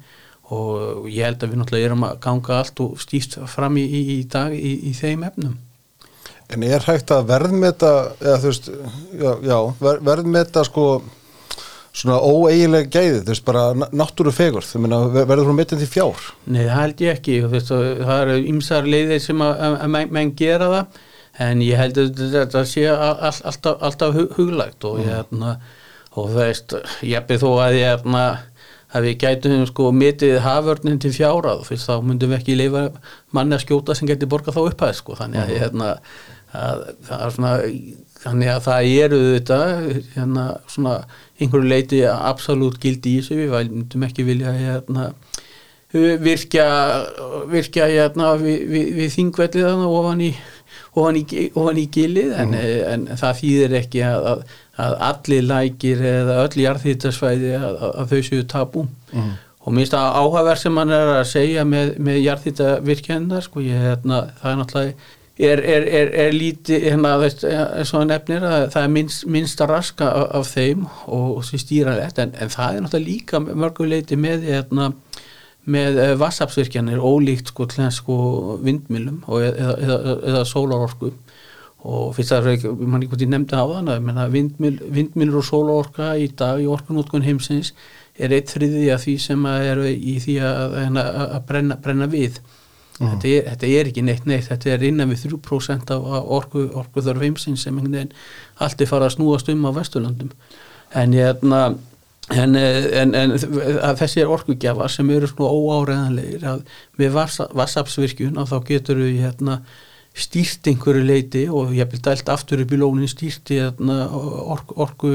Og ég held að við náttúrulega erum að ganga allt og stíft fram í, í, í dag í, í þeim efnum. En er hægt að verðmeta eða þú veist, já, já ver, verðmeta sko svona óeiginlega gæði, þú veist, bara náttúru fegur, þú meina, ver- verður hún metin til fjár? Nei, það held ég ekki. Veist, það eru ymsar leiðir sem að, að, að menn, gera það en ég held að þetta sé all, alltaf, alltaf hug- huglægt og, hérna, og þú veist ég byrð þó að ég hérna, að við gætum sko metið haförnin til fjárað fyrst þá myndum við ekki leifa manni að skjóta sem geti borgað þá upphæð sko. Þannig að, hérna, að það er svona þannig að það eru þetta hérna svona einhverju leiti absolutt gildi í þessu. Við myndum ekki vilja hérna virkja, virkja hérna, við, við, við þingvellið ofan í, ofan í, ofan í gilið. En, en það þýðir ekki að, að, að allir lækir eða öll jarðhýttasvæði að, að, að þau séu tabú. Og minnst að áhugaverð sem hann er að segja með, með jarðhýttavirkjennar sko, ég, hérna, það er náttúrulega er, er, er, er lítið hérna, veist, og nefnir að það er minnst, minnsta raska af, af þeim og, og því stýralegt en, en það er náttúrulega líka mörguleiti með hérna, með vassapsvirkjanir ólíkt sko, þess sko vindmilum og eða, eða, eða, sólarorku. Og fyrst að mann ekki hvort ég nefndi á þann að vindmil, vindmilur og sólarorka í dag í orkunótkun heimsins er eitt þriði af því sem að eru í því að, að, að brenna, brenna við þetta, er, þetta er ekki neitt neitt. Þetta er innan við 3% af, orku, orku þarf heimsins sem allt er farið að snúast um á Vesturlandum en hérna En, en, en að þessi er orkugjafar sem eru svona óáreðanlegir að með vassapsvirkjun að þá getur við hérna, stýrt einhverju leiti og ég hef dælt aftur upp í lónin stýrt í hérna, orku, orku,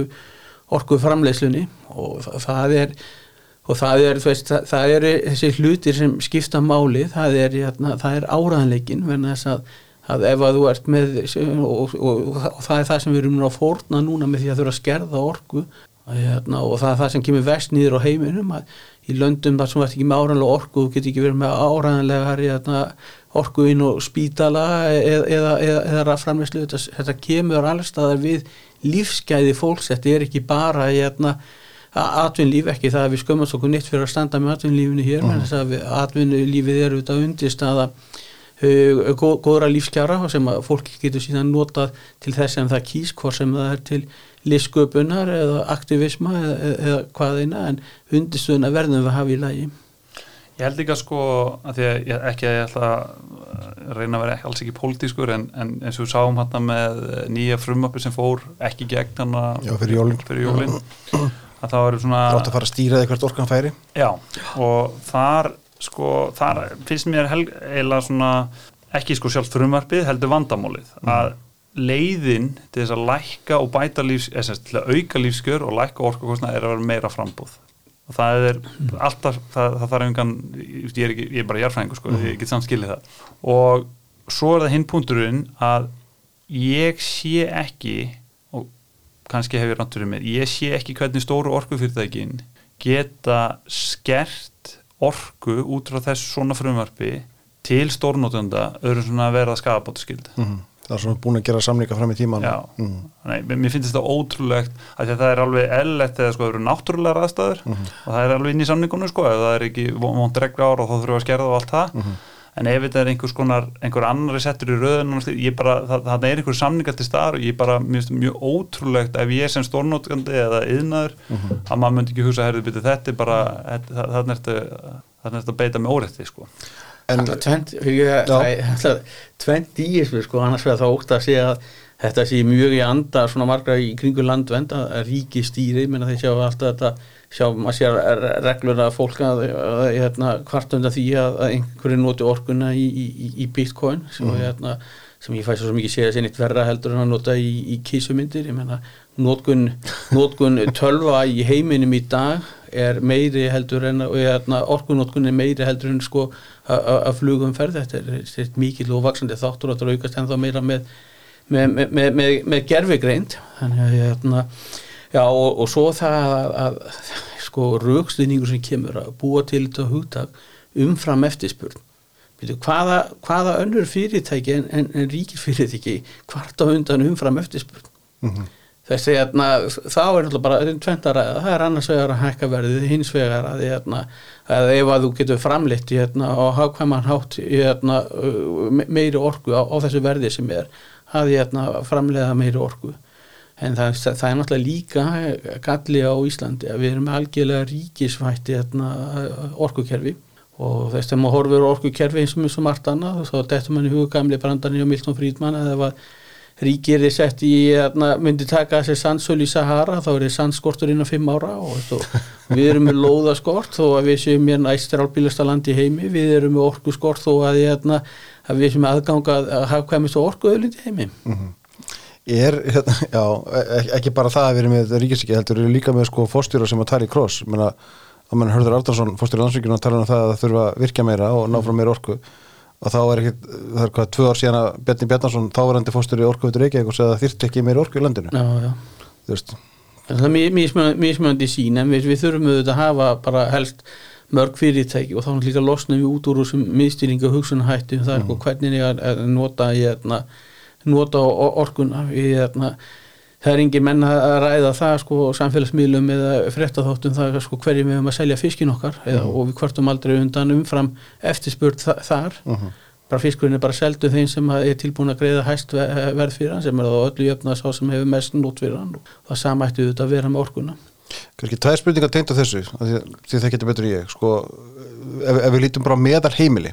orku framleiðslunni og það er og það er, veist, það er þessi hlutir sem skipta máli það er, hérna, það er áraðanleikin verðan þess að, að ef að þú ert með og, og, og það er það sem við erum að fórna núna með því að þurfa að skerða orku Hérna, og það er það sem kemur vest nýður á heiminum að í löndum þar sem verður ekki með áræðanlega orku þú getur ekki verið með áræðanlega hérna, orku inn og spítala eða, eða, eða, eða framleyslu þetta, þetta kemur alveg staðar við lífsgæði fólks, þetta er ekki bara hérna, atvinnlíf ekki það að við skömmast okkur nýtt fyrir að standa með atvinnlífinu hér, mm. að atvinnlífið er auðvitað undist að uh, góðra lífskjara sem að fólk getur síðan notað til þess sem það kýs, hvort sem það er til listsköpunar eða aktivisma eða, eða hvaðina en undirstöðuna verðum við að hafa í lagi. Ég held ekki að sko að því að ég ekki að ég ætla að reyna að vera ekki, alls ekki pólitískur en, en eins og við sáum hérna með nýja frumöppi sem fór ekki gegn jólinn, fyrir jólinn að það eru svona Rátt að fara að stýra eitthvað orkan færi Já, og þar sko, þar finnst mér eila svona ekki sko sjálf frumöppið heldur vandamálið mm. að leiðin til þess að lækka og bæta lífs, eða til að auka lífskjör og lækka orkakostna er að vera meira frambúð og það er alltaf, það, það þarf einhvern, ég er, ekki, ég er bara jarfræðingur sko, mm. ég get samt skilið það og svo er það hinn punkturinn að ég sé ekki kannski hef ég ránturinn með, ég sé ekki hvernig stóru orkufyrirtækin geta skert orku út frá þessu svona frumvarfi til stórnótunda öðru svona að vera skafabóta skild mm -hmm það er svona búin að gera samlinga fram í tíman Já, mm. Nei, mér finnst þetta ótrúlegt að það er alveg ellett eða sko það eru náttúrulega aðstæður mm -hmm. og það er alveg inn í samlingunum sko ef það er ekki vond regla ára og þá þurfum við að skerða og allt það -hmm. En ef þetta er einhvers konar, einhver annari settur í röðun það, það er einhver samlingar til staðar og ég bara, mér finnst mjög ótrúlegt ef ég er sem stórnótkandi eða yðnaður -hmm. að maður myndi ekki hugsa, herðu, þetta er bara, þannig er þetta að beita með órætti sko tvent í þessu sko, annars vegar þá ótt að segja að þetta sé mjög í anda svona margra í kringu landvend að ríki stýri menn að þeir sjá alltaf þetta sjá, maður sér reglur að fólk að, að hérna, kvartunda því að, að einhverju noti orkunna í, í, í bitcoin sem, mm. hérna, sem ég fæst svo mikið sé að sé neitt verra heldur en að nota í, í kísumindir ég menna nótkun, nótkun tölva í heiminum í dag er meiri heldur en hérna, orkunótkun er meiri heldur en sko að flugum ferð þetta er, er mikið og vaksandi þáttur og þetta aukast ennþá meira með, með, með, með, með gerfigreind þannig að hérna, já og, og svo það að, að sko raukstuðningur sem kemur að búa til þetta hugtak umfram eftirspurn. Hvaða, hvaða önnur fyrirtæki en, en, en ríkir fyrirtæki hvart á undan umfram eftirspurn? Mm -hmm þessi hérna, þá er alltaf bara tventaræða, það er annars vegar að hækka verðið hins vegar að, hérna, að ef að þú getur framleitt hérna, og hafkvæman hátt hérna, meiri orgu á, á þessu verði sem er að hérna, framleiða meiri orgu en það, það er náttúrulega líka galli á Íslandi að við erum algjörlega ríkisvætti hérna, orgukerfi og þess að maður horfur orgukerfi eins og mjög svo margt annað þá dettur mann í hugamli brandarni og Milton Friedman að það var ríkir er sett í að myndi taka þessi sandsölu í Sahara þá er það sandskortur innan fimm ára og þó, við erum með lóðaskort þó að við séum mér næstir álbílasta land í heimi. Við erum með orkuskort þó að, að, að við séum aðganga að hafa kvæmist á orkuöðlind í heimi. Mm -hmm. Er, hérna, já, ekki bara það að við erum með ríkisíki heldur, við erum líka með sko fórstjóra sem að tala í kross, menna að mann hörður Ardarsson, fórstjóra landsvíkjuna að tala um það að það þurfa að virka meira og ná frá meira orku. Og þá er ekki, það er hvað, tvö ár síðan að Bjarni Bjarnarsson, þáverandi fórstur í orkuvitur Reykjavík og segði að þýrt ekki meira orku í landinu. Já, já. Þú veist. Það er mismjöndi sín en við, við þurfum auðvitað að hafa bara helst mörg fyrirtæki og þá er líka losnum við út úr þessum miðstýringa hugsunahættu það er mm. hvernig ég er að nota, ég, nota orkuna. Ég, það er engin menn að ræða það sko samfélagsmiðlum eða frettatháttum það sko hverjum við höfum að selja fiskin okkar eða, mm. og við kvartum aldrei undan umfram eftirspurt þa þar. Mm -hmm. bara fiskurinn er bara seldu þeim sem er tilbúin að greiða hæst verð fyrir hann sem er þá öllu jöfna sá sem hefur mest nót fyrir hann. Og það samættu þetta að vera með orkuna. Kanski tvær spurningar tegnd á þessu því það getur betur ég sko. Ef, ef við lítum bara meðal heimili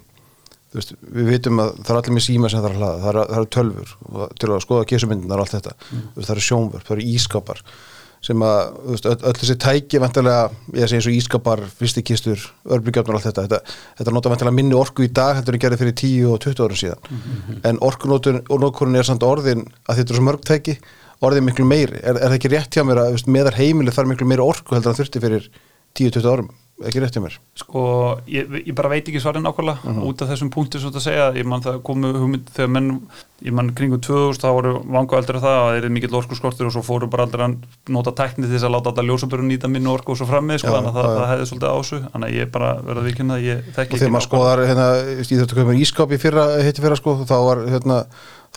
veist, við vitum að það er allir með síma sem það er að hlaða, það eru er tölfur og til að skoða kísumyndunar og allt þetta. Mm. það eru sjónvörp, það eru ískapar sem að, veist, öll, þessi tæki vantilega, ég segi eins og ískapar fyrstikistur, örbyggjafnar og allt þetta þetta, þetta nota vantilega minni orku í dag þetta er gerðið fyrir 10 og 20 ára síðan. Mm -hmm. en orkunókurinn er samt orðin að þetta er svo mörg tæki orðin miklu meiri, er, er það ekki rétt hjá mér að meðar heimili þarf miklu meiri orku heldur en þurfti fyrir 10-20 árum ekki rétt hjá mér sko, ég, ég bara veit ekki svarin nákvæmlega uh mhm. -huh. út af þessum punktu svo að segja, ég mann það komu hugmynd þegar menn, ég mann kringum 2000 þá voru vangu aldrei það að það er mikill orku skortur og svo fóru bara aldrei að nota tekni til þess að láta alla ljósaböru nýta minni orku og svo frammi, sko, þannig að það, það hefði svolítið ásug þannig að ég bara verði að vikina að ég þekk ekki og þegar maður skoðar, hérna, ég þurfti að í ískap í fyrra, fyrra, sko, þá var, hérna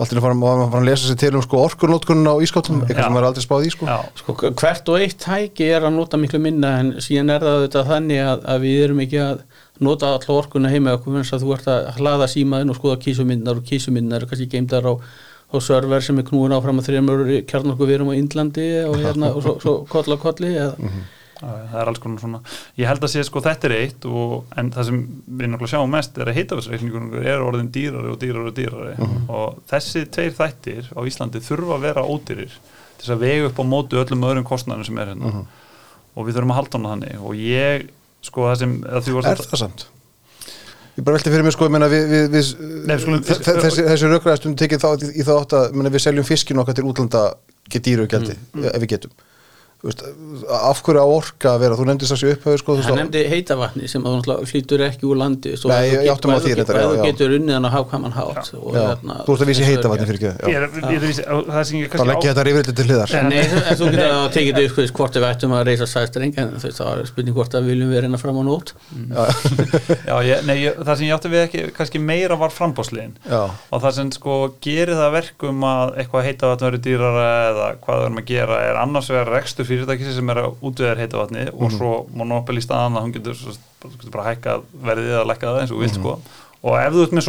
Alltaf er að fara að lesa sér til um sko, orkurnótkunna á ískáttum, eitthvað sem er aldrei spáð í sko. sko. Hvert og eitt tæki er að nota miklu minna en síðan er það þetta þannig að, að við erum ekki að nota alltaf orkunna heima okkur eins að þú ert að hlaða símaðin og skoða kísumindar og kísumindar er kannski geimdar á, á server sem er knúin áfram að þreymur kjarnokku við erum á Índlandi og, hérna, og svo, svo koll á kolli eða mm -hmm það er alls konar svona ég held að sé sko þetta er eitt og, en það sem við náttúrulega sjáum mest er að heitafelsreikningunum er orðin dýrari og dýrari og dýrari mhm. -huh. og þessi tveir þættir á Íslandi þurfa að vera ódýrir til þess að vega upp á mótu öllum öðrum kostnæðum sem er hérna uh -huh. og við þurfum að halda hana þannig og ég sko það sem Er það samt? Ég bara velti fyrir mig sko meina, við, við, við, Nei, skulum, þessi, þessi raukraðastum tekið þá í þá átt að við seljum fiskin okkar til útlanda getýru gældi mm, mm. ef við getum Veist, af hverju á orka að vera, þú nefndist þessi upphauð sko, hann nefndi heitavatni sem flýtur ekki úr landi og þú getur unnið hann að hafa hvað mann hátt hérna, þú ert að vísi heitavatni fyrir ekki þá leggja þetta rífrið til hliðar. En þú getur að tekið þetta upp hvort við ættum að reysa sæstreng en það er spurning hvort að viljum við reyna fram á nót það sem ég átti við ekki kannski meira var frambásliðin og það sem sko gerir það verkum að eitthvað heitavatn fyrirtækisi sem er að útvöðar heita vatni mm. og mhm. svo monopil í staðan að hún getur, getur bara hækkað verðið eða lækkað það eins og vilt mm. sko og ef þú ert með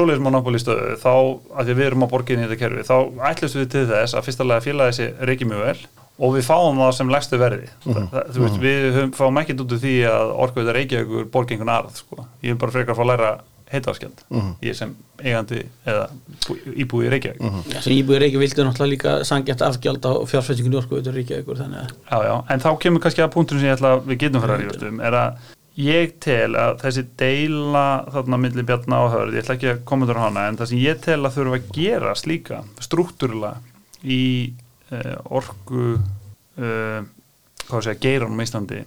í stöðu þá, að því við erum á borginni í þetta kerfi þá ætlumst við til þess að fyrstulega félagi sé reykið mjög vel og við fáum það sem legstu verði mm. það, þú veist, mhm. við fáum ekkert út af því að orkuðið reykja ykkur borgingun arð sko. ég vil bara frekar fá að læra heitaðskjöld mm -hmm. ég sem eigandi eða íbúi í Reykjavík mm -hmm. Sem íbúi í Reykjavík vildur náttúrulega líka sangjart afgjald á fjárfæstingunni orkuður Reykjavíkur Já, já, en þá kemur kannski að punktum sem ég ætla að við getum fara að ríðast um er að ég tel að þessi deila þarna millir bjarna á hörð, ég ætla ekki að koma þér á hana en það sem ég tel að þurfa að gera slíka struktúrula í uh, orku uh, hvað sé að geiranum í Íslandi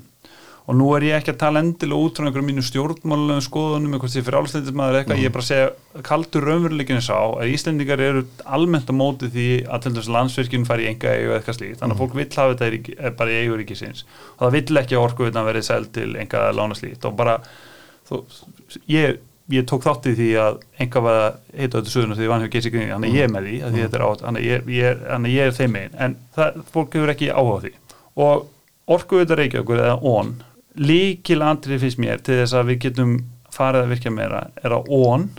og nú er ég ekki að tala endilega út frá einhverjum mínu stjórnmálunum skoðunum eitthvað sem fyrir álstændismæður eitthvað, mm. ég er bara að segja kaldur raunveruleikinu sá að Íslendingar eru almennt á móti því að til dæs landsverkinu fari í enga eigu eitthvað slíkt, þannig að mm. fólk vill hafa þetta er bara í eigur ekki síns og það vill ekki að orku verið sæl til enga lána slíkt. Og bara þó, ég, ég tók þátt í því að enga var að heita þetta söguna því. Vann hjá geysi gríni, þannig ON líkil andrið finnst mér til þess að við getum farið að virka meira er að ón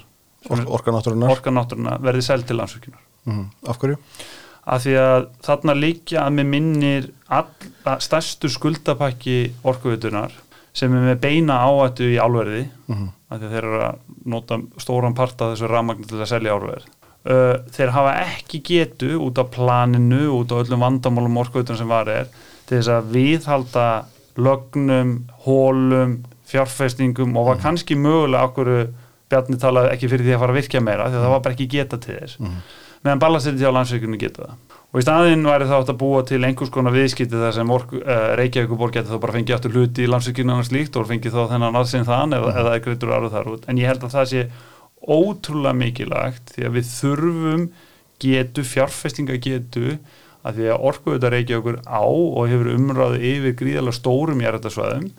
orkanáttúrunar verði seld til landsvíkunar mm. Af hverju? Af því að þarna líkja að með minnir stærstu skuldapakki orkuvitunar sem er með beina áættu í álverði mm -hmm. af því að þeir eru að nota stóran part af þessu rafmagn til að selja álverð uh, þeir hafa ekki getu út af planinu, út af öllum vandamálum orkuvitunar sem var er til þess að viðhalda lögnum, hólum, fjárfestingum og var mm. kannski mögulega okkur Bjarni talaði ekki fyrir því að fara að virkja meira því að það var bara ekki geta til þess mm. meðan ballastildi á landsveikinu geta það og í staðin væri þá að búa til einhvers konar viðskipti þar sem uh, Reykjavíkuborg geti þá bara fengið aftur hluti í landsveikinu annars líkt og fengið þá þennan aðsinn þann eða, mm. eða greitur aðra þar út en ég held að það sé ótrúlega mikilagt því að við þurfum getu, fjárfestinga getu að því að orkuðutar Reykjavíkur á og hefur umræðu yfir gríðalega stórum jærættasvæðum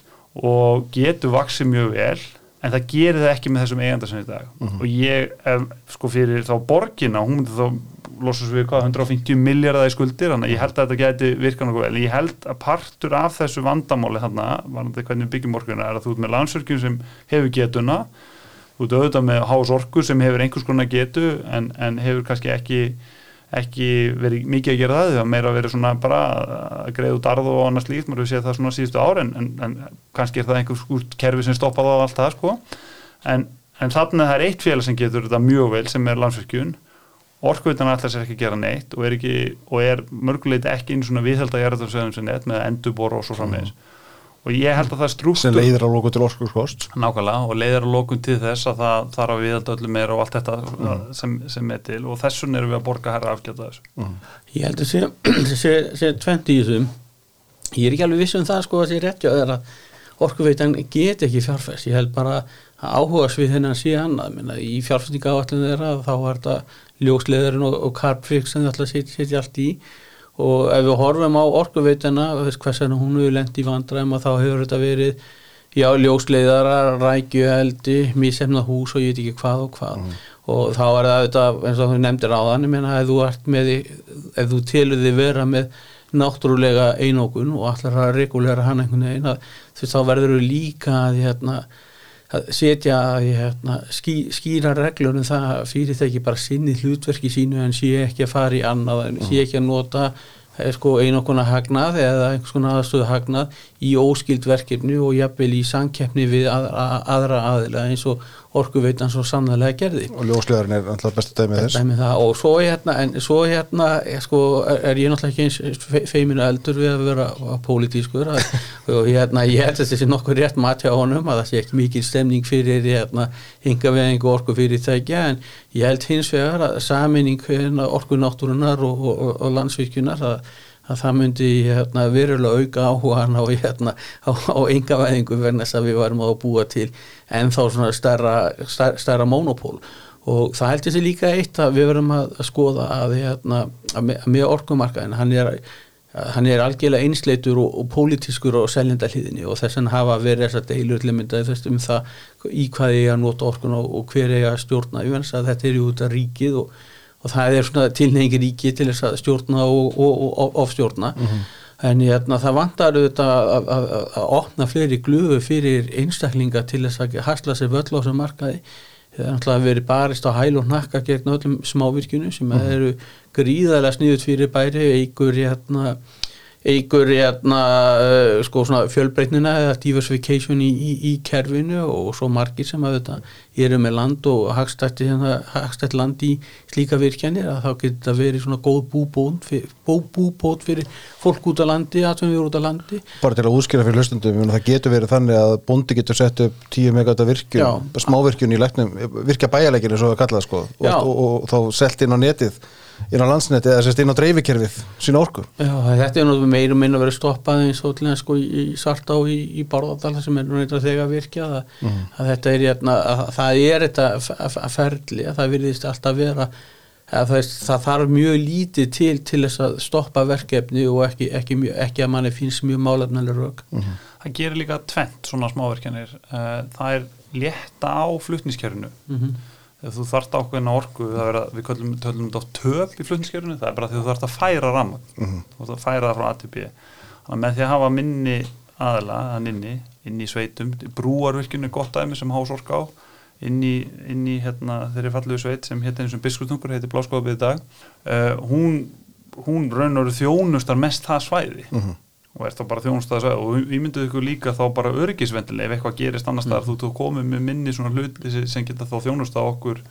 og getur vaksið mjög vel en það gerir það ekki með þessum eigandarsinn í dag mm -hmm. og ég, ef, sko fyrir þá borgina, hún myndi þá losast við hvað, 150 miljardar í skuldir þannig að ég held að þetta geti virkað nokkuð vel ég held að partur af þessu vandamáli þannig að hvernig byggjum orkuðina er að þú ert með landsverkjum sem hefur getuna þú ert auðvitað með hásorku sem hefur einhvers konar getu en, en hefur kannski ekki ekki verið mikið að gera það það meira að vera svona bara að greið út arð og annars líkt, maður hefur séð það svona síðustu ári en, en, kannski er það einhvers skúrt kerfi sem stoppaði á allt það sko. En, en þannig að það er eitt félag sem getur þetta mjög vel sem er landsverkjun orkveitan alltaf sér ekki að gera neitt og er, og er mörguleiti ekki einn svona viðhælda jarðarsöðum sem neitt með endurbor og svo framvegis og ég held að það sem strúktur leiðir á lóku til orkuskost nákvæmlega og leiðir að lókun til þess að það þarf að viðhalda öllu meira og allt þetta sem, sem er til. Og þessun erum við að borga herra afgjölda þessu. Ég held að sé, sé, sé tvent í þessum. Ég er ekki alveg viss um það sko að sé rétt að orkuveitan get ekki fjárfæst ég held bara að áhuga svið hennan sé annað. Minna, í fjárfæstinga áallin þeirra þá er þetta ljósleðurinn og, og carbfix sem þið ætla að setja allt í og ef við horfum á orkuveitana hvers vegna hún hefur lent í vandræðum að þá hefur þetta verið já, ljósleiðara, rækjueldi mísefna hús og ég veit ekki hvað og hvað. Og þá er það auðvitað, eins og þú nefndir á þann ég meina ef þú þú telur þið vera með náttúrulega einókun og allar að regulera hann einhvern veginn þá verður þú líka að, hérna, að setja hérna, ský, skýra reglur um það að fyrirtæki bara sinni hlutverki sínu en sé ekki að fara í annað en sé ekki að nota eh, sko, einokuna hagnað eða einhvers konar aðstöðu hagnað í óskild verkefni og jafnvel í samkeppni við aðra, aðra aðila eins og orkuveitan svo sannlega gerði og ljósleðarinn er alltaf bestu dæmið þess Dæmi það. og svo hérna, en svo hérna er, sko, er, er ég náttúrulega ekki eins fe- feiminu eldur við að vera pólitískur að- og hérna, ég held að þessi nokkur rétt mat hjá honum að það sé ekki mikil stemning fyrir hérna, hingaveðingu orku fyrirtækja en ég held hins vegar að saminning hérna, orku náttúrunar og, og, og, landsvíkjunar að, að það myndi hérna, verulega auka áhugan á, hérna, á, á engavæðingu verðan þess að við varum að búa til en þá svona stærra, stærra, stærra monopól. Og það heldur sér líka eitt að við verðum að að skoða að, hérna, að með, að orkumarkaðin hann er, hann er algjörlega einsleitur og, og pólitískur og seljenda hliðinni og þess vegna hafa verið deilur til að mynda þess um það í hvað ég að nota orkun og, og hver ég að stjórna. Ég venst að þetta er jú þetta ríkið og, og það er svona tilneyingi ríkið til þess að stjórna og, og ofstjórna. En hérna, það vantar auðvitað að, að, að, að opna fleiri glufu fyrir einstaklinga til þess að hasla sér völl á þessum markaði. Það er náttúrulega verið barist á hæl og hnakka gegn öllum smávirkjunu sem eru gríðarlega sniðut fyrir bæri eigur hérna eigur hérna uh, sko svona fjölbreytnina eða diversification í, í, í kerfinu og svo margir sem að þetta eru með land og hagstætt hérna, hagstætt land í slíka virkjanir að þá getur þetta verið svona góð búbót bú, búbót fyrir fólk út á landi, aðtöfum við út á landi. Bara til að útskýra fyrir hlustundum það getur verið þannig að bondi getur sett upp 10 megavata virkjun, smávirkjun í læknum, virkja bæjarleikinu svo að kalla það sko. Og, Já. og, og, þá selt inn á netið inn á landsnetið eða sérst inn á dreifikerfið sína orku? Já, þetta er náttúrulega meir og minna verið stoppað eins og til þess sko í, í Sartá í, í Bárðardal sem er nú eitthvað þegar virkjað að, að þetta er hérna, að það er þetta ferli að það virðist alltaf vera að það, er- það þarf mjög lítið til til þess að stoppa verkefni og ekki, ekki, mjög, ekki að manni finnst mjög málefnilega rök. Það gerir líka tvent svona smáverkjanir Eh, það er létta á flutniskerfinu þegar þú þarft ákveðina orku það er við köllum, þetta á töp í flutniskerfinu það er bara því þú þarft að færa ramma þú þarft að færa það frá A til B. Þannig að með því að hafa minni aðla inni, inn í sveitum brúarvirkjunu er gott dæmi sem hásorka á inn í, inn í hérna, þeirri fallegu sveit sem hérna eins og biskuptungur heitir Bláskóðabíð í dag uh, hún, hún raun og þjónustar mest það svæði og er þá bara þjónustað og við myndum ykkur líka þá bara öryggisvendil ef eitthvað gerist annars staðar þú þú komið með minni svona hluti sem- geta þá þjónustað okkur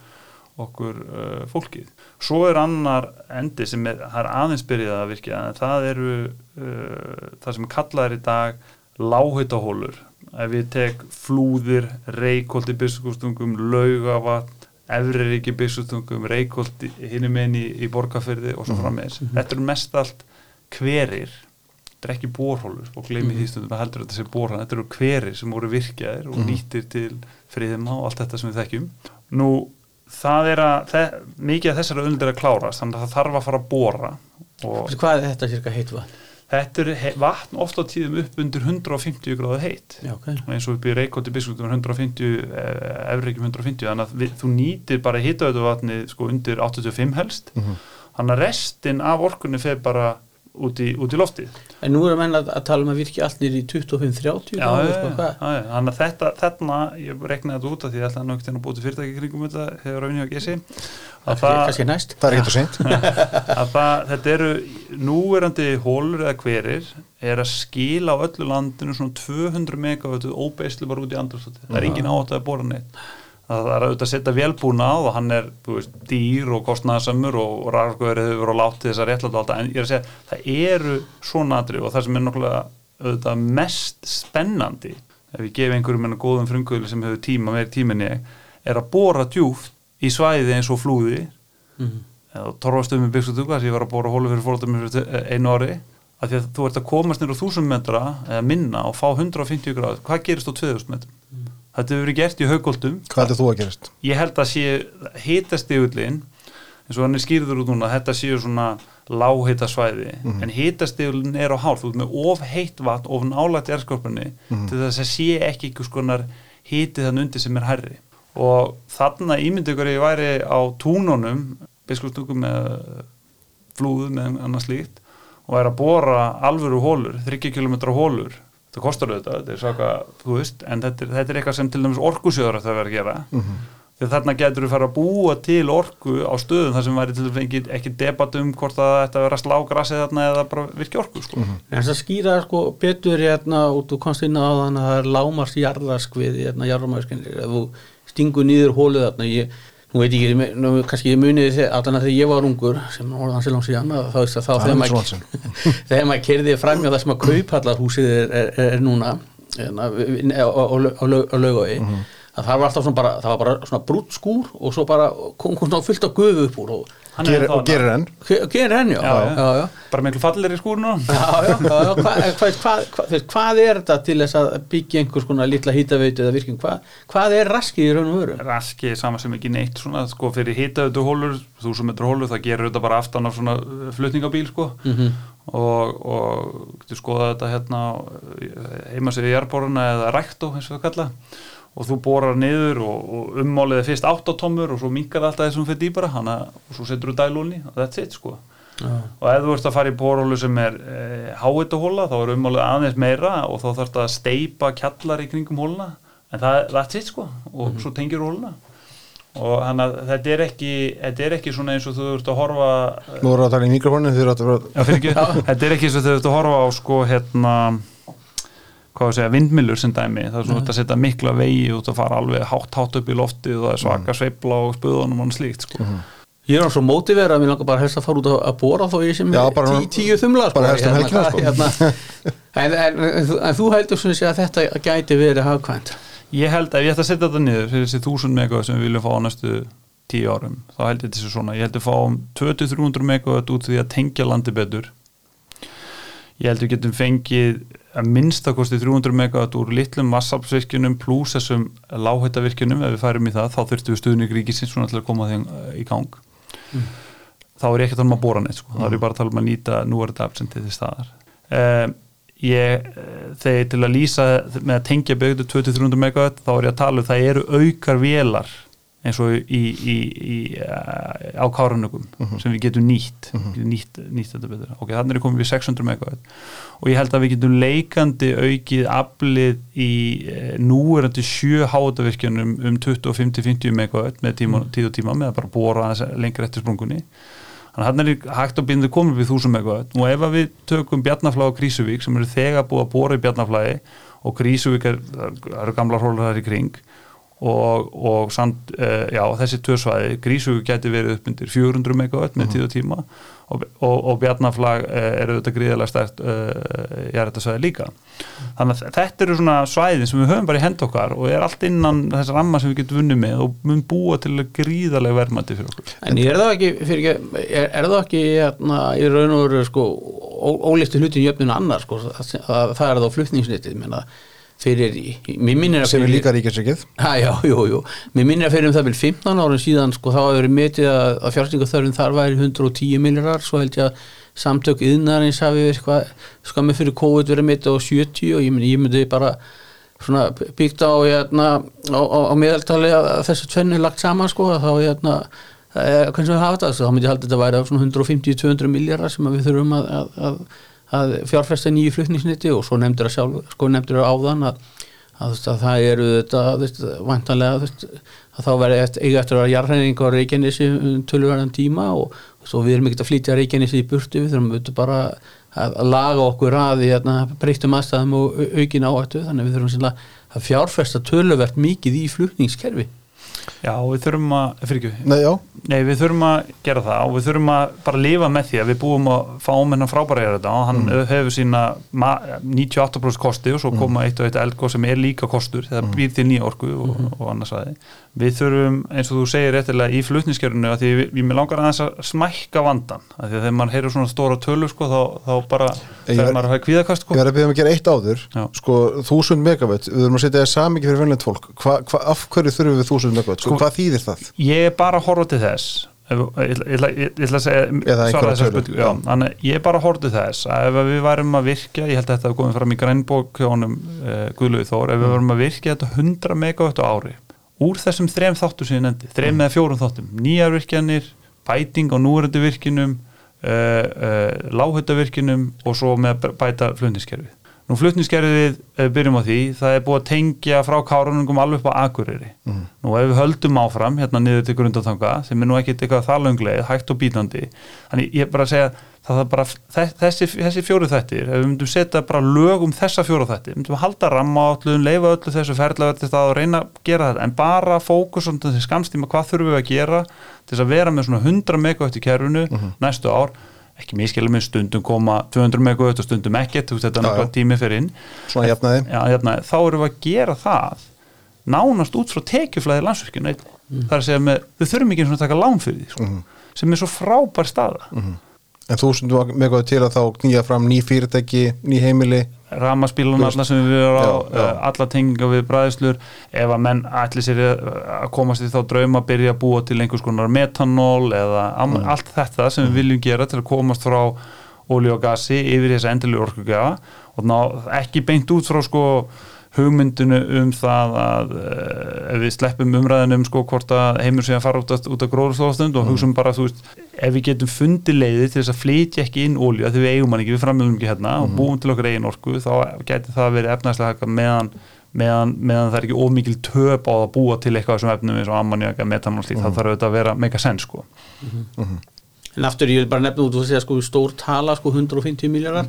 okkur uh, fólkið. Svo er annar endi sem er, það er aðeins byrjað að virkja en það eru uh, það sem kallað er í dag láhutahólur ef við tek flúðir reykholti byssukustungum laugavatn efriríki byssustungum reykholti hinum enn í, í borgarfyrði og svo frammeins þetta eru mest allt hverir þetta er ekki borhólur og gleymi því stundum að heldur að þetta sé borhólur, þetta eru hverir sem voru virkjaðir og nýttir til friðima og allt þetta sem við þekkjum. Nú það er að þe mikið af þessara undir að klárast þannig að það þarf að fara að bora og Hvað er þetta cirka heitt vatn? þetta er he- vatn ofta á tíðum upp undir 150 gráðu heitt. Já, ok. og eins og upp í Reykjóti biskutum 150, efriðgjum 150 þannig að við, þú nýtir bara hitaðu vatni sko undir 85 helst. Þannig að restin af orkunni fer bara út í, út í loftið. En nú erum enn að, að tala um að virkja allir í 25-30 já, gráður, já, sko, já, hvað? já, þannig að þetta, þarna ég regnaði þetta út af því ég ætlaði náttúrulega að til fyrirtæki kringum þetta hefur að vinja á gesi að Það er kannski næst. Það er ekki það seint. Að það, þetta eru núverandi hólur eða hverir er að skila á öllu landinu svona 200 megavötu óbeislu bara út í andrústati það er engin átt að bóra neitt það er auðvitað að setja velbúna á og hann er veist, dýr og kostnæðasamur og, og rargöður hefur verið á látið þess að réttláta en ég er að segja, það eru svona aðri og það sem er nokkulega auðvitað mest spennandi ef ég gef einhverjum enn góðum frumkvöli sem hefur tíma meir tíminni er að bóra djúft í svæði eins og flúði. Mhm. eða torfastöðum í byggstöðuga sem ég var að bóra hólu fyrir fórhaldum einu ári. Að því að þú ert að komast nýra 1000 metra eða minna og fá 150 gráð hvað gerist á 2000 metrum þetta hefur verið gert í haugóldum Hvað heldur þú að gerast? ég held að sé hitastígullin eins og hann er skýrður út núna þetta séu svona láhita svæði en hitastígullin er á hálf þú ert með of heitt vatn, of nálægt erskorpunni til þess að sé ekki einhvers konar hitið þann undir sem er herri og þarna ímyndi ykkur ég væri á túnunum biskustungum með flúðu með annars líkt og er að bóra alvöru hólur 30 km hólur þetta kostar auðvitað, þetta er svaka, þú veist en þetta er, þetta er eitthvað sem til dæmis orkusjóður það verður að gera Mhm. þegar þarna getur við fara að búa til orku á stöðum þar sem væri til dæmis ekki, ekki debatt um hvort að þetta verður að slá grasið þarna eða bara virki orku sko. En þess að skýra sko betur hérna út og komst inn á þannig að það er lámars jarðaskvið hérna jarðamæskinni ef þú stingur nýður hólið þarna ég, nú veit ég ekki, nú, kannski ég munið þið allan að þegar ég var ungur sem orðan sér langt síðan þá veist að þá þegar maður þegar maður kerði framjá það sem að kaupallarhúsið er, er, er núna hérna, á, á, á, á, laug- á laugavegi að það var alltaf svona bara, það var bara svona brútt skúr og svo bara kom, kom svona fullt af gufu upp úr og Er þarna. Og gerir enn Ge- gerir henni, já, Já, já, já. bara miklu fallir í skúrinu hvað, er þetta til þess að byggja einhvers konar litla hýtaveitu eða virkin, Hva, hvað er raskið í raun og veru? raski sama sem ekki neitt svona, sko, fyrir hitauðu hólur, þúsund metru hólur það gerur þetta bara aftan á svona uh, flutningabíl sko. Mm og, og getur skoðað þetta hérna heima sér í jarboruna eða ræktó eins og það kalla og þú borar niður og, og ummálið er fyrst 8 tómur og svo minkar það alltaf þessum fyrir dýbara hana, og svo setur þú dælunni og that's it sko. Og ef þú ert að fara í borhólu sem er e, háitahóla þá er ummálið aðeins meira og þá þarf það að steipa kjallar í kringum hóluna en það that's it sko og svo tengir hóluna. Og hann að þetta er ekki þetta er ekki svona eins og þú ert að horfa Nú voru að tala í mikrofónu Þið eru að vera Já, fyrir ekki, þetta er ekki eins og þau ert að horfa á sko hérna hvað að segja, vindmilur sem dæmi það er svona út að setja mikla vegi út að fara alveg hátt hátt upp í loftið og það er svaka sveifla og spöðunum og slíkt sko. Ég er á svo mótivera að mér langar bara helst að fara út að, að bóra þó ég sem Já, er bara- tí, tíu þumla bara helst um helgina, sko. hérna, en, en, en, þú- en þú heldur svona að þetta gæti verið hagkvæmt? Ég held að ef ég ætti að setja þetta niður fyrir þessi 1000 megawatt sem við viljum fá á næstu 10 árum, þá held ég þessi svona. Ég held að fá um 20-300 megawatt út því að tengja landi betur. Ég held við getum fengið að minnstakosti 300 megawatt úr litlum vassafsvirkjunum pluss þessum láhættavirkjunum ef við færum í það, þá þurftum við stuðning ríkisins svona til að koma þeim í gang. Þá er ég ekki að tala um að bóra neitt sko. þá er ég bara að tala um að nýta nú er þetta absentið til staðar. Um, ég, eh, þegar til að lýsa með að tengja byggðu 2300 megawatt þá er ég að tala um það eru aukar vélar eins og í, í, í eh, á kárunugum sem við getum nýtt getum nýtt, nýtt þetta betur. Ok, þannig er komið við 600 megawatt. Og ég held að við getum leikandi aukið aflið í eh, núverandi sjö hátavirkjunum um 25-50 megawatt með tíma, tíð og tíma með að bara bóra lengur eftir sprungunni. Þannig er hægt að byrja komið við 1000 megawatt. Og ef við tökum Bjarnaflag og Krísuvík sem eru þegar búið að bóra í Bjarnaflagi og Krísuvík er, eru gamla hrólar þar í kring og, og samt, uh, já, þessi tvösvæði Grísuvík geti verið upp undir 400 megawatt með tíð og tíma og, og, og Bjarnaflag uh, er auðvitað gríðilega stært uh, jarðarsvæði líka. Þannig að þetta eru svona svæðin sem við höfum bara í hend okkar og er allt innan þess ramma sem við getum vunnið með og mun búa til gríðarlega verðmætti fyrir okkur. En er það ekki, fyrir er, er það ekki hérna, í raun og veru sko, ó- ólíktu hlutin jöfnun annar sko, það, það, það er þá flutningsnitið menna, fyrir, mér minnir að sem er líka jú. Mér minnir að fyrir um það vil 15 árum síðan sko þá hefur verið metið að, að fjárstýringaþörfin þar væri 110 miljardar svo held ég að samtök yðnarins hafi eitthvað skammi fyrir COVID verið metið á 70 og ég myndi, ég myndi bara svona byggt á, hérna, á, á, á meðaltali að að þessu tvenni lagt saman sko að þá hérna eh, hvernig sem við hafa þetta, þá myndi ég halda þetta væri á svona 150-200 miljardar sem að við þurfum að, að, að, að fjárfesta nýju flutningsniti og svo nefndir að sjálf, sko nefndir að áðan að að, að það eru þetta vantanlega að þá verði eiga eftir að vera jarðhæning á Reykjanesi um tölverðan tíma og svo við erum ekkert að flytja Reykjanesi í burtu við þurfum auðvitað bara að, að laga okkur að í hérna, breyttum aðstæðum og au- aukin áhættu þannig að við þurfum að fjárfesta töluvert mikið í flutningskerfi Já, við þurfum að, fyrir ekki, Nei, Nei, við þurfum að gera það og við þurfum að bara lifa með því að við búum að fá hennan frábæra er þetta. Og hann hefur sína ma- 98% kosti og svo koma eitt og eitt eldgóð sem er líka kostur þegar býr til nýja orku og, og annars aðeins. Við þurfum, eins og þú segir réttilega í flutniskerfinu að því við, mér langar aðeins að smækka vandan að því að þegar maður heyrir svona stóra tölu sko þá, þá bara, þegar maður hafa kvíðakast sko. ég verði að byrja um að gera eitt áður. Já. sko, þúsund megavött, við þurfum að setja það samingi fyrir venlend fólk, hva, hva, af hverju þurfum við þúsund megavött, sko, Sko- hvað þýðir það? Ég er bara að horfa til þess ég ætla- að segja ég er bara að horfa til þess að ef við værum að virkja, ég held að þetta hafi komið fram í grænbók hjónum uh, Guðlaugi Þór, ef við værum að virkja þetta 100 megawatt á ári úr þessum þrem þáttum sem ég nefndi, þrem eða fjórum þáttum nýjar virkjanir, bæting á núrandi virkinum uh, uh, láhutavirkinum og svo með bæta flutniskerfið. Nú flutniskerfið, ef við byrjum á því, það er búið að tengja frá kárunungum alveg upp á Akureyri. Nú ef við höldum áfram, hérna niður til grundathanga, sem er nú ekkit eitthvað það löngleið, hægt og bítandi, þannig ég er bara að segja, það er bara, þe- þessi, þessi fjóru þættir, ef við myndum setja bara lög um þessa fjóru þættir, myndum halda ramma átlun, leifa öllu þessu þetta og reyna að gera þetta, en bara fókus um þessi skamstíma, hvað þurfum við að gera til þess að vera með svona 100 megawatt í kerfinu næstu ár, ekki miskilum með stundum koma 200 megawatt og stundum ekkert, þú þetta er náttúrulega tími fyrir inn. Svona jafnaði? já, hérna, þá erum við að gera það nánast út frá tekjuflæði landsvirkjun mm. það er að segja með, við þurfum ekki að taka lán fyrir því sko, sem er svo frábær staða. En þúsund megavött til að þá knýja fram ný fyrirtæki, ný heimili, ramaspílun alla sem við erum á uh, alla tenginga við bræðslur ef að menn ætli sér að að komast í þá drauma að byrja að búa til einhvers konar metanól eða am- allt þetta sem við viljum gera til að komast frá olíu og gasi yfir þessa endurlegu orkugjafa og ná, ekki beint út frá sko hugmyndinu um það að uh, ef við sleppum umræðinu um sko hvort að heimur sé að fara út, að- út að gróðurstofastund og hugsaum bara þú veist ef við getum fundið leiði til þess að flytja ekki inn ólíu að því við eigum hann ekki, við framöðum ekki hérna og búum til okkur eigin orku þá geti það verið efnæslega hægt meðan, meðan, meðan það er ekki ómikil töp á að búa til eitthvað sem efnum eins og ammoniaka, metanól slíkt, það þarf auðvitað að vera mega senn sko. En aftur ég vil bara nefna út og segja sko stór tala sko 150 miljardar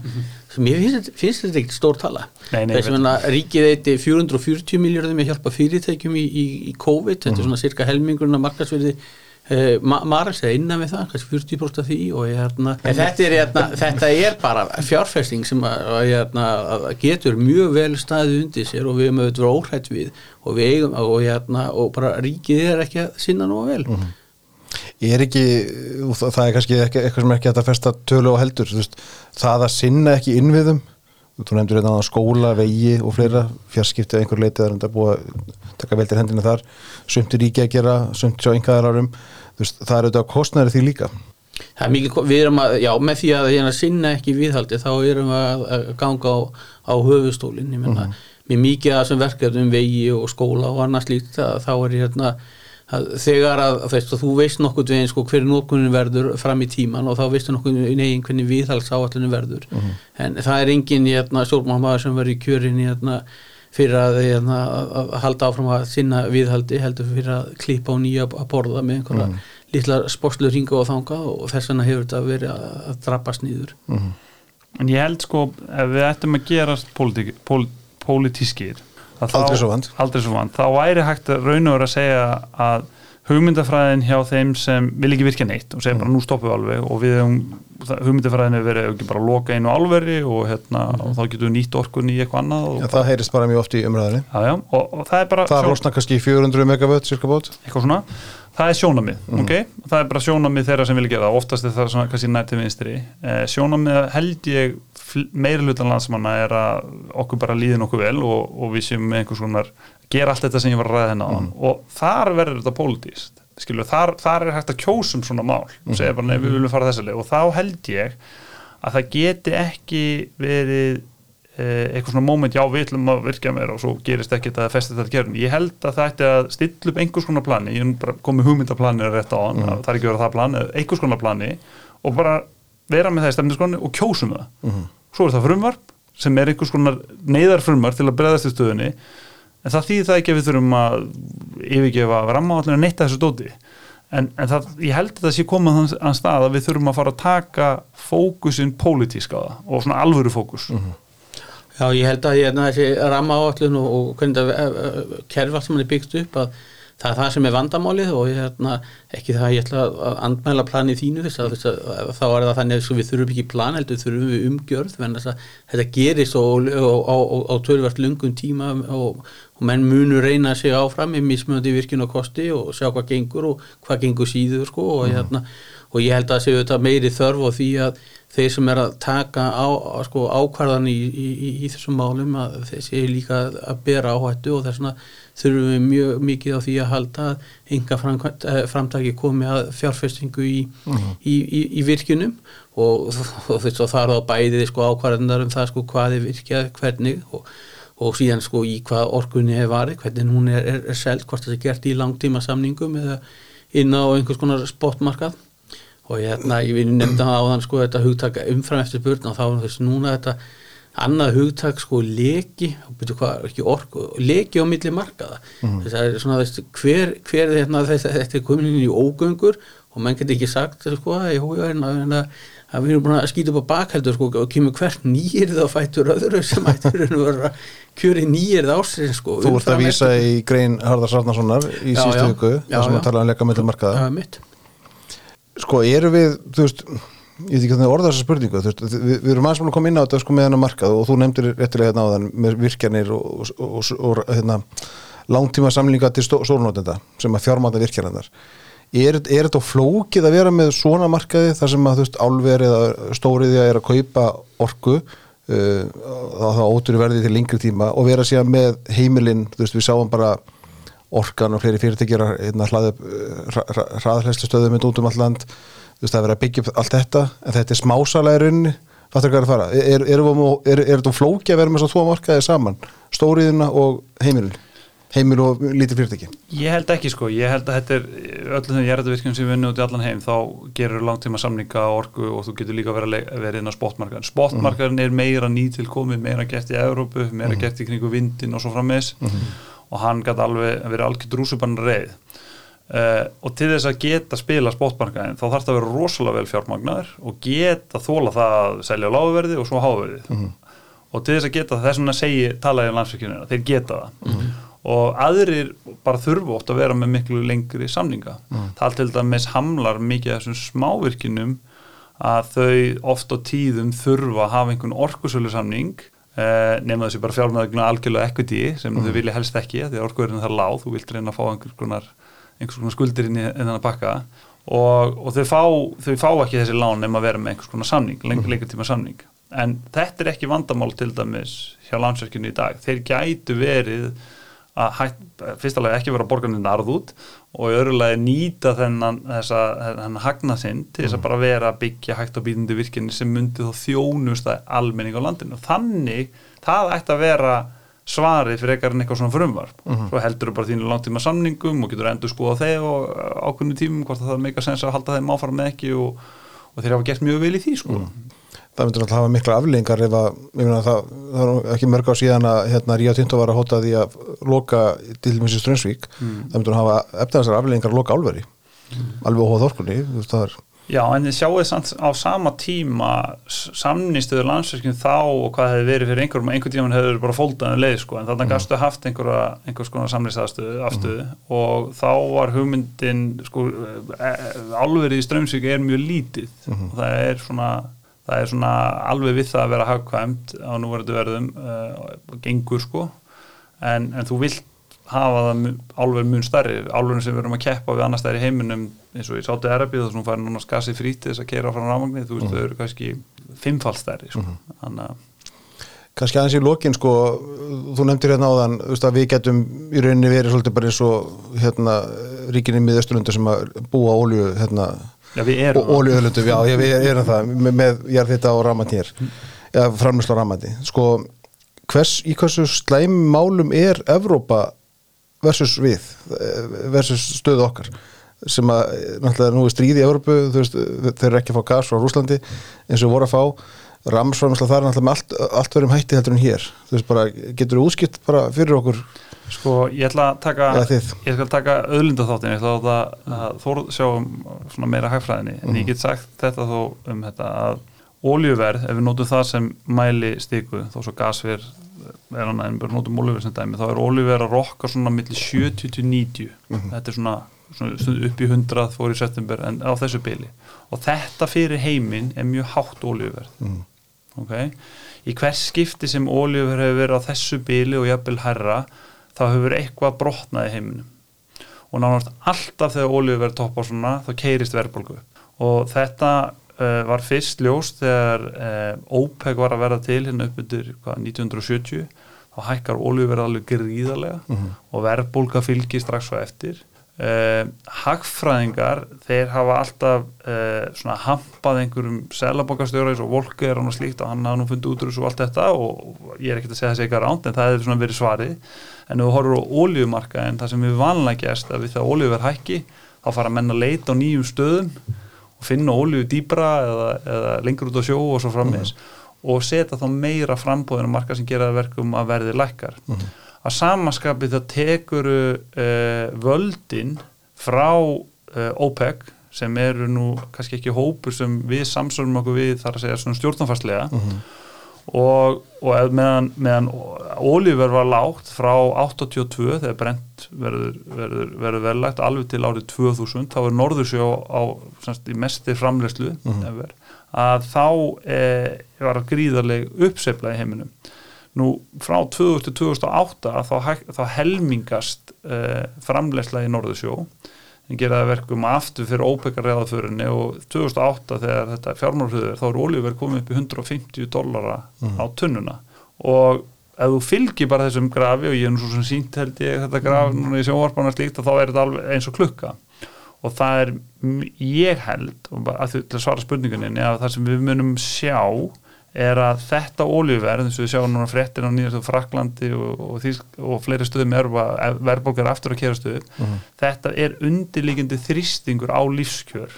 sem ég finnst, þetta- finnst þetta ekkert stór tala. Nei, nei, þess að ríkið eitti 440 miljardum að hjálpa fyrirtækjum í, í, í COVID. Þetta er svona cirka helmingurinn að markasverði eh, Ma Marals er innan við það kannski 40% af því og ég hérna en þetta er, hérna, þetta er bara fjárfesting sem að, að, að getur mjög vel staðið undir sér og við erum auðvitað vera óhrætt við og við eigum og, hérna, og bara ríkið er ekki að sinna nú vel. Ég er ekki, það það er kannski eitthvað sem ekki að festa tölu á heldur, veist, það að sinna ekki innviðum, þú nefndur hérna skóla, vegi og fleira, fjarskipti að einhver leitið er enda búið að taka veldir hendina þar, er ríki að gera, sumt sjá einhverjar árum, veist, það er auðvitað kostnæri því líka. Það er mikið, við erum að, já, með því að hérna, sinna ekki viðhaldi, þá erum við að, ganga á, á höfustólinn, ég menna, með mikið að þessum verkefnum vegi og skóla og annað slíkt, að, þá er hérna, að þegar að, veist, að þú veist nokkuð veginn sko hverju nokkunin verður fram í tíman og þá veistu nokkuð neginn hvernig viðhalds áallinu verður, en það er engin hérna, stjórnmámaður sem verður í kjörin hérna, fyrir að, hérna, að, að halda áfram að sinna viðhaldi heldur fyrir að klippa á nýja að borða með einhverja mm. litla sportslu ringa og þanga og þess vegna hefur þetta verið að, að drabbast nýður en ég held sko ef við ættum að gerast pólitískir Aldrei svo vant. aldrei svo vant, þá væri hægt raun og vera að segja að hugmyndafræðin hjá þeim sem vil ekki virka neitt og segja bara nú stoppum við alveg. Og við höfum, það- hugmyndafræðin hefur verið ekki bara að loka einu álveri og, hérna, og þá getum við nýtt orkun í eitthvað annað Já, það heyrist bara mjög oft í umræðinni. já, já, og, og það er bara Það losna kannski í 400 megavött, cirka bót. það er sjónamið ok, það er bara sjónamið þeirra sem vilja gera oftast er það svona kannski nær til vinstri. Eh, sjónamið held ég meira hlutan landsmanna er að okkur bara líði nokkuð vel og, og við séum með einhvers konar, gera allt þetta sem ég var að ræða hennar mm. og þar verður þetta pólitíst þar, þar er hægt að kjósum svona mál. Og segja bara, nei, við viljum fara þessa leið. Og þá held ég að það geti ekki verið eh, eitthvað svona moment, já við ætlum að virka meira og svo gerist ekkert að festi þetta gerðin ég held að það ætti að stilla upp einhvers konar plani. Ég er bara komið hugmyndaplanir rétt á hann það er ekki verið það plani, einhvers konar plani og bara vera með það í stefniskonni og kjósum það svo er það frumvarp sem er einhvers konar neyðar frumvarp til að breyðast í stöðunni en það þýðir það ekki að við þurfum að yfirgefa ramma allir að neyta þessu dóti. En, en það, ég held að það sé komað að stað að við þurfum að fara að taka fókusin pólitísk á það og svona alvöru fókus. Já, ég held að hérna, þessi ramma áallun og, hvernig það kerfa sem hann er byggt upp að það er það sem er vandamálið og hérna, ekki það að ég ætla að andmæla planið þínu þess að, þess að þá er það þannig að við þurfum ekki plan heldur þurfum við umgjörð þetta gerist á, á, á, á tölvart lungum tíma og, og menn munu reyna sig áfram í mismunandi virkin og kosti og sjá hvað gengur og hvað gengur síður sko og, mm. hérna, og ég held að séu þetta meiri þörf og því að þeir sem er að taka á, sko, ákvarðan í, í, í, í þessum málum að þeir séu líka að bera áhættu og þess vegna þurfum við mjög mikið á því að halda að enga eh, framtaki komi að fjárfestingu í, uh mhm. -huh. í virkunum og, og þess að það er á bæðið sko, ákvarðanar um það sko, hvað er virkjað, hvernig og, og síðan sko í hvað orkunni hefur varið, hvernig hún er, er, er seld, hvort það er gert í langtíma samningum eða inn á einhvers konar spotmarkað og ég, hérna, ég vil nefnda á þann sko þetta hugtaka umfram eftir börn og þá er þess núna þetta annað hugtak sko leki, ekki leki á milli markaða. Mm. þess að svona þess hver, hver hérna, þess, þetta er komin inn í ógöngur og mann getur ekki sagt sko að við erum búin að skýta upp á bakheldur sko og kemur hvert nýjirð á fættur öðru sem ættur að vera kjöri nýjirð ásinn sko Þú vart að vísa í grein Harðar Sarnasonar í sístu viku þar sem að tala um leka milli markaða. Já, mitt Sko, eru við, þú veist, ég veit ekki hvernig orða þessa spurningu, veist, við, við erum aðeins að koma inn á þetta sko með hennar markað og þú nefndir réttilega hérna á þann með virkjanir og, og, og, hérna, langtíma samlinga til stórnótenda sem að fjármáta virkjanarnar. Er, er þetta flókið að vera með svona markaði þar sem að, álverið eða stóriðja er að kaupa orku uh, á það óturi verði til lengri tíma og vera síðan með heimilinn, við sáum bara orkan og fleiri fyrirtækjur að hérna, hlaða hraðhleislu stöðum út um all land þú veist það er verið að byggja upp allt þetta en þetta er smásala í rauninni. Fattur hvað er að fara. Er, er, er, er þetta flóki að vera með svo tvo markaði saman? Stóriðina og heimilin. Heimil og lítið fyrirtæki. Ég held ekki sko, ég held að þetta er öllum þegar jærættavirkjum sem vinnu út í allan heim þá gerur langtíma samninga orgu og þú getur líka að vera inn á spotmarkaðin spotmarkaðin er meira nýtilkomi meira gert í Európu, meira mm. gert í kringu vindin og svo frammeðs mm -hmm og hann gæti alveg verið algjör drúsubann reið uh, og til þess að geta spila spotmarkaðin þá þarf það að vera rosalega vel fjármagnar og geta þóla það að selja láguverði og svo háverði mm -hmm. og til þess að geta það er svona að segja talaði um landsfjökjunina, þeir geta það mm -hmm. og aðrir bara þurfu ótt að vera með miklu lengri samninga mm -hmm. það til dæmis hamlar mikið af þessum smávirkinum að þau oft á tíðum þurfa að hafa einhvern orkusölu samning Uh, nema þessi bara fjármæðugna algjörlega equity sem mm. þau vilja helst ekki því að orkuverðinu þar láð, þú vilt reyna að fá einhvers konar, einhvers konar skuldir inn í þennan pakka og, og þau, fá, þau fá ekki þessi lán nema að vera með einhvers konar samning, lengur mm. lengur tíma samning en þetta er ekki vandamál til dæmis hjá landsverkinu í dag, þeir gætu verið að hægt, fyrstulega ekki vera borgarnir narð út og í örulega nýta þennan þessa, þennan hagnað sinn til þess að mm. bara vera að byggja hægt á býðandi virkinni sem myndi þá þjónust að almenning á landinu. Þannig, það ætti að vera svarið fyrir eitthvað en eitthvað svona frumvarp. Mhm. -huh. Svo heldur þú bara þínu langtíma samningum og getur endur skoða þeir og ákveðinu tímum hvort það er meika sens að halda þeim áfram með ekki og, og þeir hafa gert mjög vel í því sko. Mhm. -huh það myndur alltaf hafa mikla aflengar ef að, það, það er ekki mörg á síðan að hérna Ríða Tinto var að hóta því að loka Mrs. Strömsvík mm. það myndur hafa eftir þessar aflengar loka álveri mm. alveg óháð orkunni Já, en þið sjáu þess á sama tíma samnýstuður landsverkjum þá og hvað hefði verið fyrir einhverjum einhvern tíma hefur bara fóltaðið leið sko, en þannig mm. gafstu haft einhverja, einhvers konar samnýstaðstöðu afstöðu mm. og þá var hugmyndin sko, e, e, álverið í Strömsvík er mjög lítið -hmm. og það er svona það er svona alveg við það að vera hagkvæmt á núverðu verðum uh, gengur sko en, en þú vilt hafa það alveg mun starri alveg sem við erum að keppa við annar stærri heiminum eins og ég sátti Erabíð og þú fær núna skassi frítið þess að kera frá rámagni þú veist þau eru kannski fimmfald stærri sko. mm -hmm. að Kannski aðeins í lokin sko, þú nefndir hérna á þann, við getum í rauninni verið svolítið bara eins og hérna, ríkinni miðausturlunda sem að búa ólju hérna, og ólíðalöndum, já, já, við erum það með, jarðhita og ramandi hér. Eða framlýsla ramandi sko, hvers, í hversu slæm málum er Evrópa versus við versus stöðu okkar sem að, náttúrulega, nú er stríð í Evrópu veist, þeir eru ekki að fá gas frá Rúslandi eins og voru að fá ramsframlýsla þar er náttúrulega allt, allt verðum hætti heldur en hér þú veist bara, getur þú úskipt bara fyrir okkur Sko ég ætla að taka ég ætla að taka öðlindatháttin ég ætla að, að þóru sjáum svona meira hægfræðinni mm. en ég mhm. get sagt þetta þó um þetta að óljuverð, ef við nótum það sem mæli stíku þó svo gasverð er hann bara notum ólífer sem dæmi, þá er ólífer að rokka svona millir 70 til 90 þetta er svona, svona upp í 100 fór í september en á þessu byli og þetta fyrir heiminn er mjög hátt ólífer Mm. ok, í hvers skipti sem ólífer hefur verið á þessu byli og jafnvel herra, þá hefur eitthvað brotnað í heiminum. Og nánast alltaf þegar ólífer verið topp á svona, þá keirist verðbólgu og þetta uh, var fyrst ljós þegar uh, OPEC var að verða til hérna upp hvað, 1970 þá hækkar olíuverð alveg gríðarlega Mhm. og verðbólka fylgir strax svo eftir. Uh, hagfræðingar þeir hafa alltaf uh, svona hampað einhverjum selabokastjóra eins og Volker og slíkt og hann hafa nú fundið út úr þessu og allt þetta og ég er ekkert að segja þessi eitthvað ránt en það hefur svona verið svarið. En við horfum á olíumarka en það sem við vanlega gerst að við það olíuverð hækki þá fara menn að leita á nýjum stöðum finna olíu dýbra eða, eða lengur út á sjó og svo frammeins og setja þá meira frambóðinu marka sem gera verkum að verði lækkar. Að samaskapi það tekur uh, völdin frá uh, OPEC sem eru nú kannski ekki hópur sem við samsölum okkur við þar að segja svona stjórnanfarslega og, og meðan, meðan olíuverð var lágt frá 82 þegar brent verður, verður, verður verðlagt alveg til árið 2000 þá er Norðursjó á semst, í mesti framlegslu efer, að þá e, var gríðarleg uppsefla í heiminum. Nú frá 2000 til 2008 þá, þá helmingast e, framlegsla í Norðursjó en gera það verkum aftur fyrir ópekar reðaförinni og 2008 þegar þetta fjármálfröður þá er olíuverð komið upp í 150 dollara á tunnuna. Og ef þú fylgir bara þessum grafi og ég er nú svo sem sínt held ég þetta graf núna í sjónvarpana slíkt þá er þetta alveg eins og klukka. Og það er, ég held að því að svara spurninguninni að það sem við munum sjá er að þetta olíuverð eins og við sjáum núna fréttin á nýjastu Fraklandi og, og, Þýsk, og fleiri stöðum er verðbólgar aftur að kera stöðu þetta er undirlíkindi þrýstingur á lífskjör.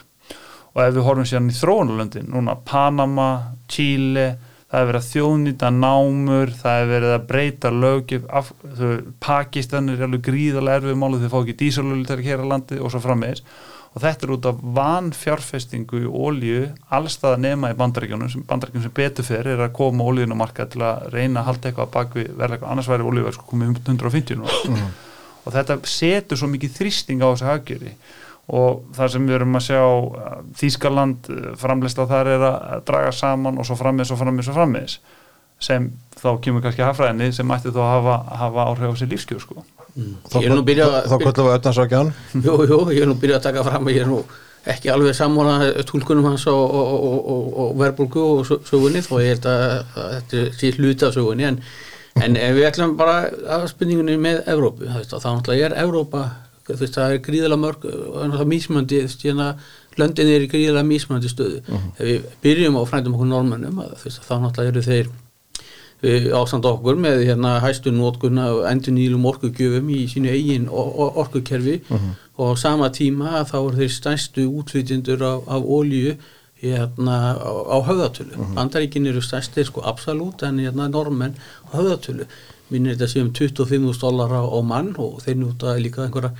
Og ef við horfum síðan í þróunarlöndin núna Panama, Chile það er verið að þjóðnýta námur það er verið að breyta þau, Pakistan er alveg gríðarlega erfið málið þau fá ekki dísalölu til að kera landi og svo frammeðis og þetta er út af vanfjárfestingu í ólíu allstað nema í bandaríkjunum sem bandaríkjunum sem betur fyrir er að koma ólíun á markað til að reyna að halda eitthvað bak við verðlega annars væri ólíuverð sko komið um 150 nú og þetta setur svo mikið þrýsting á þessu haggjörði og það sem við erum að sjá Þískaland framleysla þar er að draga saman og svo frammeðis og frammeðis og frammeðis sem þá kemur kannski hafræðinni sem mætti þá hafa, hafa áhrif á sér lífskjör sko. Byrjað Þá kvöldum við öfnarsakjan Jú, jú, ég er nú byrjað að taka fram ég er nú ekki alveg sammála tólkunum hans og, og, og, og, og verbulgu og sö- sögunni þó ég held að, að þetta sé hluti af sögunni en, en við ætlum bara að spurningunni með Evrópu þá náttúrulega er Evrópa veist, það er gríðilega mörg og mísmöndi löndin er í gríðilega mísmöndi stöðu. Ef við byrjum á frændum okkur normannum þá náttúrulega eru þeir við ástand okkur með hérna hæstu nótkunna og endur nýlum orkugjöfum í sínu eigin or- or- orkukerfi. Og á sama tíma þá eru þeir stærstu útflytjendur af, af ólíu hérna á, á höfðatölu. Bandaríkin eru stærstir sko absolutt en hérna normenn á höfðatölu. Minnir þetta séum 25.000 dólar á, mann og þeir njóta líka einhverja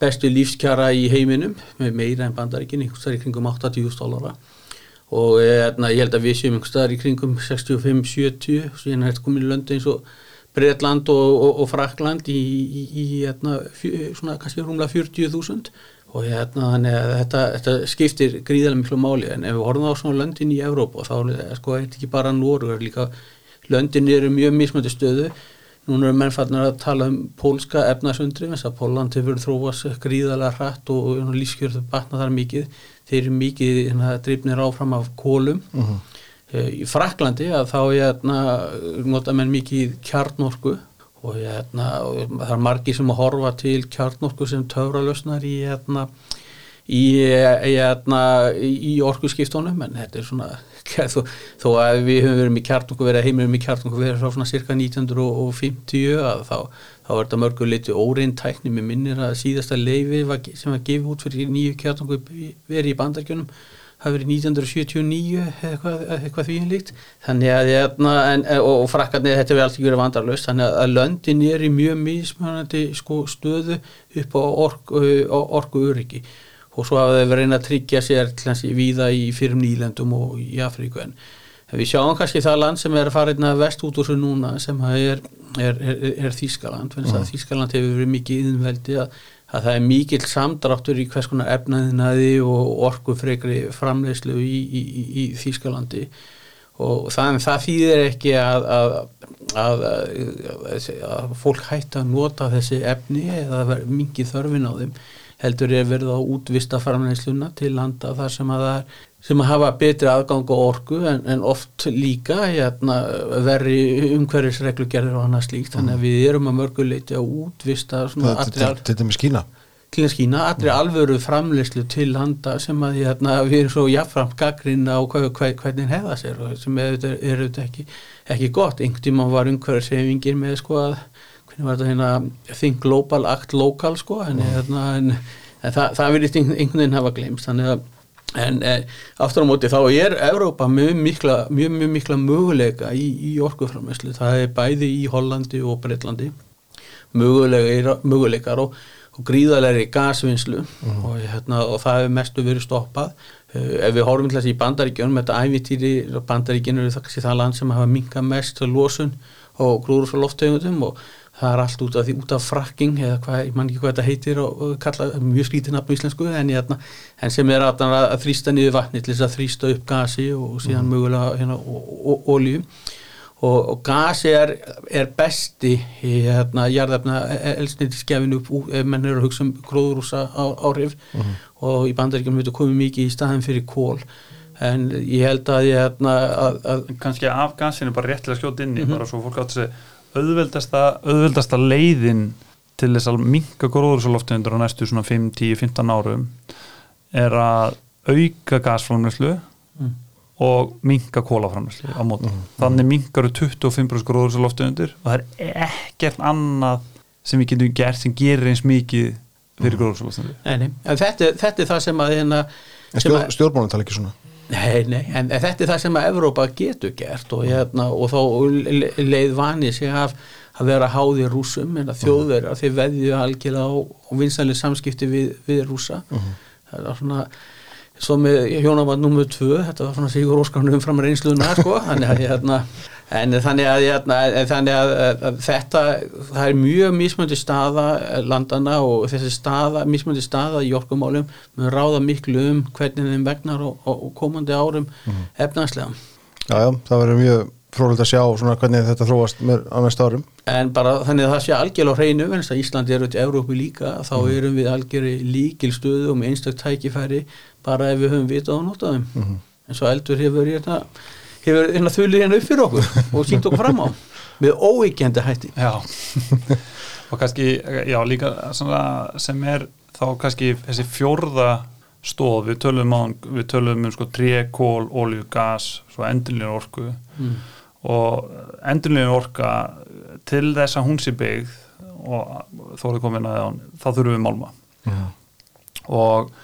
bestu lífskjara í heiminum með meira en bandaríkin, einhverstað í kringum 80.000 dólara og hérna, ég held að við séum einhvers staðar í kringum 65-70 síðan er þetta komin í löndu eins og Breitland og, og, og Frakland í, í, í hérna, fjö, svona kannski rúmlega 40.000 og að þetta, þetta skiptir gríðarlega miklu máli. En ef við horfum á svona löndin í Evrópa þá er sko þetta ekki bara líka. Löndin eru mjög mismöndi stöðu. Núna eru mennfarnar að tala um pólska efnasundri þess að Póland hefur þróast gríðarlega hratt og, og lífskjörðu batna þar mikið þeir eru mikið hérna, drifnir áfram af kólum Eh, í Fraklandi að þá hérna, nota menn mikið kjarnorku og hérna, það er margir sem að horfa til kjarnorku sem töfralösnar í hérna, í, í, hérna, í orkuskiptunum en þetta er svona þó, þó að við höfum verið með kjarnorku verið heimurinn með kjarnorku verið frá svona cirka 1950 að þá, þá er þetta mörgur liti óreintækni með minnir að síðasta leifi sem var gefið út fyrir nýju kjarnorku verið í bandarkjunum hafi verið 1979 eða eitthvað, eitthvað því líkt. Þannig að hérna, en, og, og frakkarnir þetta verið allt ekki verið vandarlaust þannig að, löndin er í mjög mismunandi sko, stöðu upp á orku öryggi og svo hafa þau verið að tryggja sér í víða í fyrir nýlendum og í Afríku. En við sjáum kannski það land sem er að fara einna vest út úr þessu núna sem að er, er, er, er Þískaland mm. Þískaland hefur verið mikið innveldi að, að það er mikill samdráttur í hvers konar efnaðinaði og orkufregri framleyslu í, í, í, í Þískalandi og það, það þýðir ekki að, að, að, að fólk hætti að nota þessi efni eða mingi þörfin á þeim heldur er verið á útvista framleysluna til landa þar sem að það er sem að hafa betri aðgang og orgu en, en oft líka hérna, verri umhverfisreglugerðir og annað slíkt, þannig að við erum að mörguleiti að útvista Til dæmis Kína. Til Kína, allri alvöru framleyslu til landa sem að hérna, við erum svo jafnframt gaggrinn á hvernig hefða sér og sem er auðvitað ekki, ekki gott, einhvern tíma var umhverfisreifingir með sko að hvernig var þetta hérna think global, act local sko en, mm. hérna, en, en það, það vilist einhvern veginn hafa glemst þannig að en e, aftur á móti þá er Európa mjög mikla, mjög, mjög mikla möguleika í, í orkuframæslu það er bæði í Hollandi og Breitlandi möguleikar, möguleikar og, og gríðalegri gasvinnslu. Mm. og, hérna, og það hefur mestu verið stoppað. Uh, ef við horfum til þess að í bandaríkjunum þetta ævitýri bandaríkjunum eru það það land sem hafa minka mest losun og loftegundum og það er allt út af því út af frakking eða hvað, ég man ekki hvað þetta heitir og, og kalla mjög skrítið nafn á íslensku en, hérna, en sem er að, að þrýsta niður vatni til þess að þrýsta upp gasi og síðan mm. mögulega hérna, olju og, og gasi er, er besti í hérna, jarðefna elsnitiskefinu ef menn eru að hugsa um gróðrúsa á, áhrif mm. og í bandaríkjum við komum mikið í staðin fyrir kól en ég held að ég hérna að, að kannski af gasinu bara réttilega skjótt inni mm -hmm. bara svo fólk átt að segja auðveldasta, auðveldasta leiðin til þess að minka gróðursaloftundur á næstu svona 5, 10, 15 árum er að auka gasframnæslu mm. og minka kólaframnæslu á mótum. Mm. Þannig minkar 25% gróðursaloftundur og það er ekkert annað sem við getum gert sem gerir eins mikið fyrir mm. gróðursaloftundur. Þetta, þetta er það sem að hérna, Stjór, stjórnbónum tala ekki svona Nei, nei, en þetta er það sem að Evrópa getur gert og, hérna, og þá leið vanið sig af að vera háði rúsum en að þjóðverðar uh -huh. þeir veðju algjörlega á, á vinsanlega samskipti við, við rúsa uh -huh. það er svona svo með hjónaband nummið tvö þetta var svona Sigur Óskarnum fram reynsluðna sko, þannig að hérna en þannig að, hérna, þannig að, að þetta það er mjög mismöndi staða landana og þessi staða mismöndi staða í orkumálum mun ráða miklu um hvernig þeim vegnar og, og komandi árum mm. efnanslega Jájá, það verður mjög frólægt að sjá svona hvernig þetta þróast með á næsta árum En bara þannig að það sé algjörlega hreinu en þess að Íslandi eru til Európu líka þá mm. erum við algjörlega líkil stöðu og með einstak tækifæri bara ef við höfum vitað á notaðum mm. en svo eldur hefur ég þetta hefur hérna þullir hérna upp fyrir okkur og sínt okkur fram á með óíkjandi hætti Já, og kannski já líka sem er þá kannski þessi fjórða stóð, við tölum, á, við tölum um sko tré, kól, ólíu, gas svo endurlíðan orku mm. og endurlíðan orka til þess að hún sé byggð og þó er komin að þá þurfum við málma yeah. og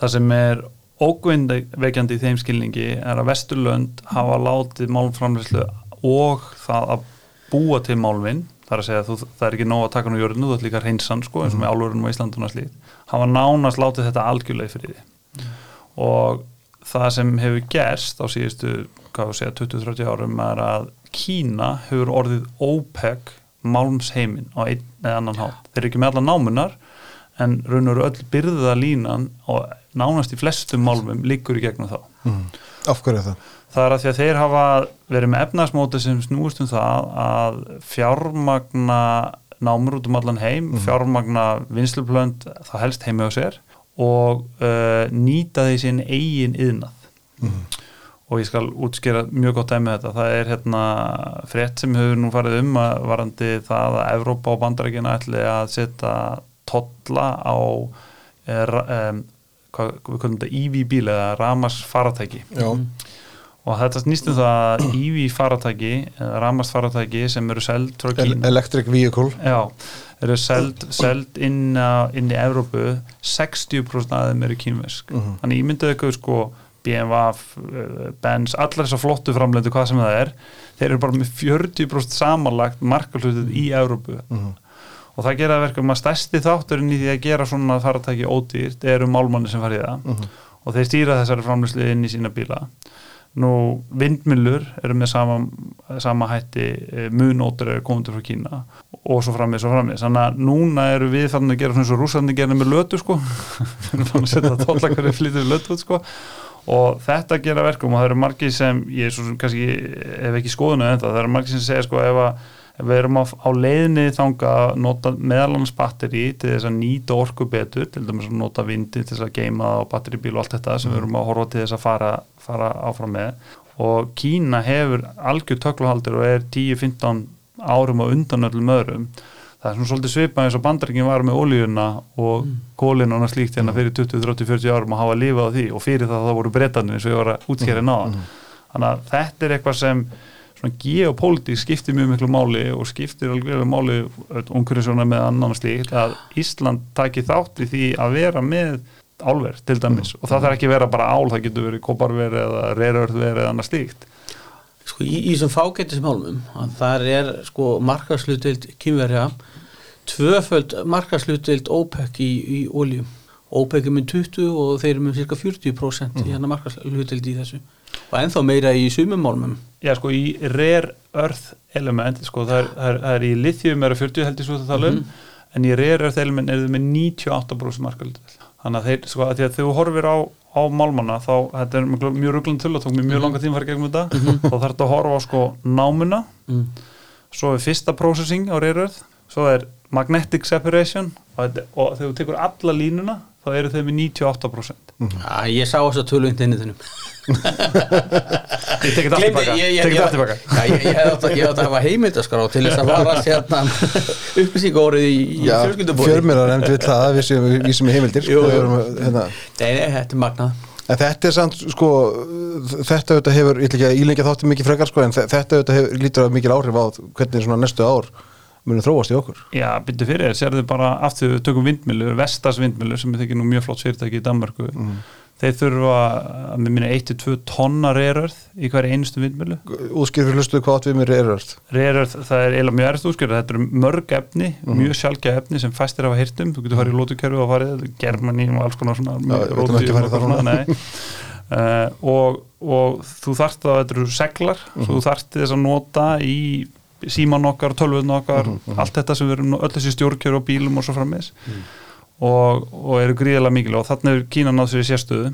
það sem er ógvindveikjandi í þeim skilningi er að Vesturlönd hafa látið málumframleyslu og það að búa til málvinn þar að segja að þú, það er ekki nóg að taka nú jörðinu, þú ætti líka reynsan sko eins og með mhm. álurinn og Íslandun og slíð hafa nánast látið þetta algjörlega fyrir því mm. og það sem hefur gerst á síðustu, hvað þú segja 20-30 árum er að Kína hefur orðið OPEC málumsheimin á einn eða annan hát þeir eru ekki með alla námunar en raun og öll byrða línan og nánast í flestum málmum líkur í gegnum þá mm. Af hverju það? Það er að því að þeir hafa verið með efnarsmóti sem snúist um það að fjármagna námur út um allan heim, mm. fjármagna vinsluplönd, það helst heimi á sér og uh, nýta því sín eigin yðnað mm. og ég skal útskýra mjög gott dæmi þetta, það er hérna frétt sem hefur nú farið um að varandi það að Evrópa og bandarækina ætli að setja totla á um, hvað við kallum þetta EV bíl eða Ramas faratæki mm. og þetta snýstum það að EV faratæki eða Ramas faratæki sem eru seld El Electric Vehicle. Já, eru seld, seld inn, inn í Evrópu 60% af þeim eru kínvesk mm -hmm. þannig ég myndið eitthvað sko BMW, Benz, allar þessar flottu framlendu hvað sem það er þeir eru bara með 40% samanlagt markalutið í Evrópu. Mm -hmm og það gera verkum að stærsti þátturinn í því að gera svona faratæki ódýrt eru málmanni sem farið það uh mhm. -huh. og þeir stýra þessari framlýslu inn í sína bíla nú vindmillur eru með sama, sama hætti eh, munótur eru komundur frá Kína og svo framið, svo framið þannig að núna eru við fann að gera svona svo rúsandi gera með lötu sko fann að setja tólla hverju flytur lötu sko og þetta gera verkum og það eru margir sem ég er svo sem kannski hef ekki skoðunu en það, það eru margir sem segja sko ef að við erum á, á leiðinni þanga að nota meðalans batteri til þess að nýta orku betur, til dæmis að nota vindi til þess að geima á batteribíl og allt þetta sem við erum að horfa til þess að fara, fara áfram með. Og Kína hefur algjör tökluhaldur og er 10-15 árum á undan öllum öðrum. Það er svona svolítið svipað eins og bandarækinn var með ólíuna og mm. kólin og annað slíkt hérna fyrir 20, 30, 40 árum að hafa lífað á því. Og fyrir það það voru breytanir eins og ég var að útskjæra náðan mm. þannig að þetta er eitthvað sem svona geopolítik skiptir mjög miklu máli og skiptir alveg máli umhverjusjónar með annan slíkt að Ísland taki þátt í því að vera með álverð til dæmis mm. og það þarf ekki vera bara ál, það getur verið koparverð eða reyrörðverð eða annað slíkt Sko í þessum fágættismálmum þar er sko markaslutild kynverja tvöföld markaslutild OPEC í, í óljum OPEC er með 20 og þeir eru með cirka 40% mm. í hann markaslutild í þessu og ennþá meira í sumumálmum Já sko í rare earth element sko það er, það er, það er í lithium er að 40 heldur svo það tala um mm -hmm. en í rare earth element er það með 98% markaslutild þannig að þeir sko að því að þú horfir á á málmanna þá, þetta er mjög, mjög rugglan til og tók mér mjög mm. langa tíma að fara gegnum þetta mm -hmm. þá þarf þetta að horfa á sko námuna mm. svo er fyrsta processing á reyröð, svo er magnetic separation og, og þegar þú tekur alla línuna þá eru þau með 98% mm. ah, Ég sá þess að tölu undir inni þennum Ég tekit aftur baka. Ég tekit aftur baka. Ég hef átt að hafa heimildaskrá til þess að varast hérna upplýsingórið í fjölskyldubóði Fjörmjölar nefndi við það við sem er heimildir Jú, hérna. Nei, þetta er magnað. En þetta er samt, sko, þetta auðvitað hefur, ég ætla ekki að ílengja þáttu mikið frekar, sko, en þetta auðvitað hefur lítur af mikil áhrif á hvernig svona næstu ár munum þróast í okkur. Já, byrju fyrir þér, sér þau bara aftur tökum vindmilu, Vestas vindmilu sem er þekki nú mjög flott fyrirtæki í Danmarku mm þeir þurfa að með minna 1-2 tonna reyrörð í hverja einustu vindmjölu Útskýr fyrir hlustuðu hvað við með reyrörð? Reyrörð, það er eiginlega mjög erst útskýr þetta eru mörg efni, mm mjög sjálfgeð efni sem fæstir af að hirtum, þú getur farið í lótukerfi og farið, Germani og alls konar svona Já, uh, og, og þú þarft að þetta eru seglar mm -hmm. þú þarft þess að nota í síman okkar, tölvun okkar mm -hmm. allt þetta sem við erum, öll þessi stjórnkjör og bílum og svo frammeins og, og eru gríðilega mikil og þannig er Kína náð sér í sérstöðu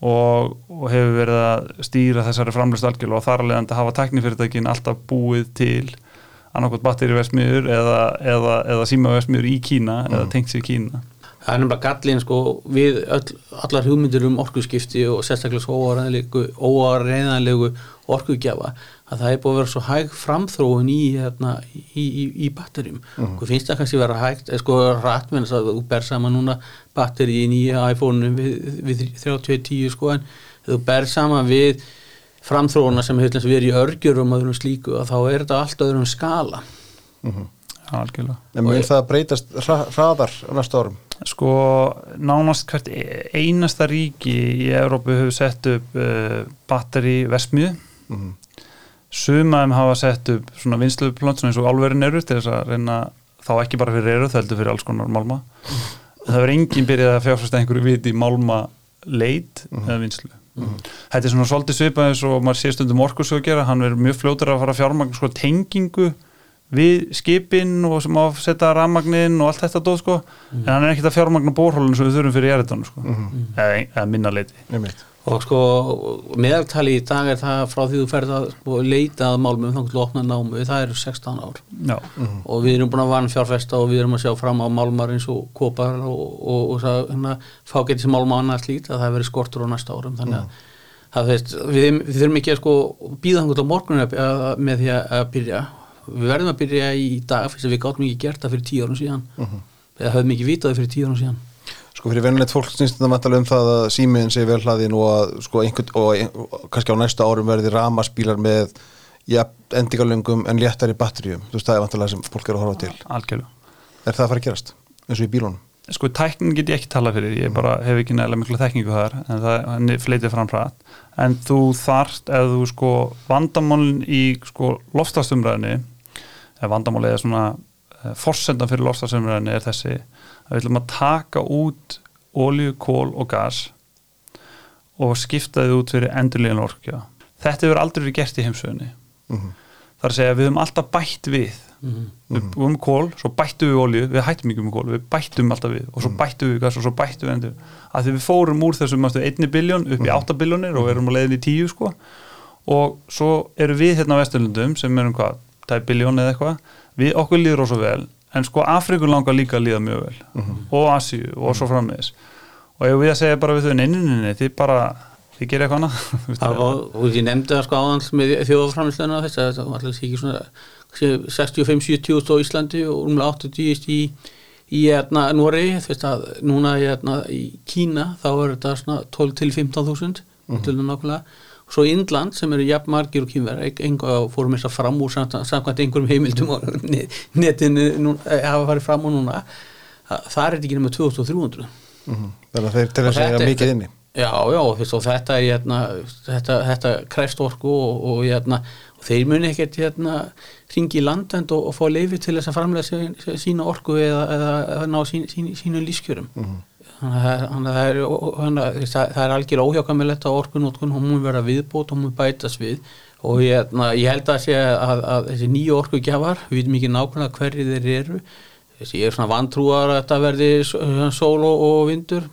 og, og hefur verið að stýra þessari framlust algjörlega og þar alveg að hafa teknifyrirtækin alltaf búið til annarkot batterivesmiður eða, eða, eða símavesmiður í Kína mm. eða tengt sér í Kína Það er náttúrulega gallin sko við öll, allar hugmyndir um orkuskipti og sérstaklega svo óareðanlegu orkugjafa að það er búið að vera svo hæg framþróun í, hérna, í, í, í batterjum mm. og finnst það kannski vera hægt sko rætt með þess að þú ber saman núna batteri í nýja iPhone við, við 3010 sko en þú ber saman við framþróuna sem hefur verið í örgjurum og öðrum slíku að þá er þetta allt öðrum skala mm -hmm. Algjörlega. En mér það breytast hraðar næsta árum? Sko nánast hvert e- einasta ríki í Európu hefur sett upp uh, batteri vesmiðu mm -hmm sumaðum hafa sett upp svona vinsluplönt eins og álverin eru til þess að reyna þá ekki bara fyrir eru, það heldur fyrir alls konar málma. Mm. það verður enginn byrjað að fjárfæsta einhverju viti í málma leit mm. eða vinslu mm. þetta er svona svolítið svipað eins og maður sé stundum orkusög að gera, hann verður mjög fljótur að fara fjármagn sko tengingu við skipin og sem ásetja ramagnin og allt þetta dóð sko. En hann er ekkert að fjármagna bórhólun sem við þurfum fyrir erðan sko, eða, eða minna leiti og sko meðaltali í dag er það frá því þú ferð að sko, leita að málmum þá til að opna námu, það eru 16 ár Já. Mhm. og við erum búin að vann fjárfesta og við erum að sjá fram á málmar eins og kopar og, og, og það hérna, fá getið sem málma annars lít að það verið skortur á næsta árum þannig að mm. það, veist, við, við þurfum ekki að sko, býða þannig á morgunum með því að byrja við verðum að byrja í dag fyrir að við gáttum ekki gert það fyrir tíu árum síðan mm -hmm. eða höfum ekki vitaði fyrir tíu árum síðan Sko fyrir venilegt fólk snýst þetta mættalega um það að símiðin sé vel hlaðin og að sko einhvern og, kannski á næsta árum verði ramaspílar með ja, endingalöngum en léttar í batterjum. Þú veist það er vantilega sem fólk er að horfa til. Algjörlega. Er það að fara að gerast eins og í bílunum? Sko tækning get ég ekki tala fyrir, ég bara hef ekki nægilega miklu þekkingu þar en það fleitið fram hratt. En þú þarft eða þú sko vandamálin í sko loftastumræðinni eða vandamálið er svona eh, forsendan fyrir loftastumræðinni er þessi við ætlum að taka út ólíu, kól og gas og skiptaði út fyrir endurlíðan orkja þetta hefur aldrei verið gert í heimsögunni Mhm. það er að segja að við höfum alltaf bætt við. Mhm. við búum með kól, svo bættum við olíu við hættum ekki með kól, við bættum alltaf við og svo bættum við gas og svo bættum við endur að því við fórum úr þessum einni biljón upp í 8 biljónir og erum á leiðin í 10 sko. Og svo eru við hérna á Vesturlundum sem erum hvað, er biljón eða eitthvað. Við okkur líður ósvo vel en sko Afrikun langar líka að líða mjög vel. Og Asíu og svo frammiðis og ef við að segja bara við þau neyninni þið bara, þið gerir eitthvað annað. Og ég nefndi það sko áðans með þjóðaframlýslega þess að það var alltaf ekki svona 65-70 á Íslandi og umlega 80 í, í Noregi, þú veist að núna hérna, í Kína þá er þetta svona 12 til 15.000 mm. til nákvæmlega svo Indland sem eru jafn margir og kýmverð enga fórum þess að fram úr samkvæmt einhverjum heimildum og netinu nú, eh, hafa farið fram úr núna. Það, það er ekki nema 2300 Mhm. Þannig að þeir til að Og segja þetta er- mikið inni. Já, já, veist, og þetta er hérna, þetta, þetta krefst orku og, og, hérna, og þeir muni ekkert hérna, ringi í landend og, og fá leifi til þess að framlega sín, sína orku eða, eða, eða ná sín, sín, sínu að það er- þannig að það er, að algjör óhjákamilegt á orkunótkun hún verða viðbót og hún bætast við. Og hérna, ég held að sé að, að þessi nýju orkugjafar, við veitum ekki nákvæmlega hverju þeir eru. Þessi ég er svona vantrúar að þetta verði sól og, vindur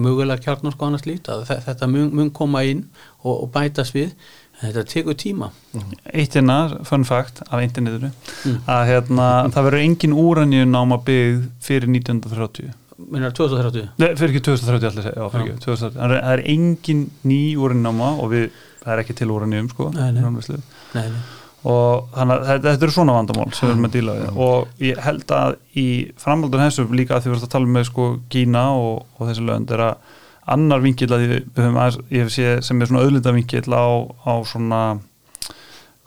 mögulega kjarnorku og annars lít að þe- þetta mun, mun koma inn og, og bætast við. Þetta tekur tíma. Eitt hérna, fun fact af internetinu að hérna, það verður engin úranjun náma byggð fyrir 1930 minnar 2030 Nei, fyrir ekki 2030 allir segja, já, fyrir ekki 2030 það er, það er engin ný úrannáma og við, það er ekki til úranjum sko Nei, nei. nei, nei. og þannig að þetta, eru svona vandamál sem við erum að díla við. Og ég held að í framhaldun þessu líka að því við erum að tala með sko Kína og, og þessi lönd er að annar vinkill að við, við höfum aðeins, ég sé sem er svona auðlinda vinkill á, á svona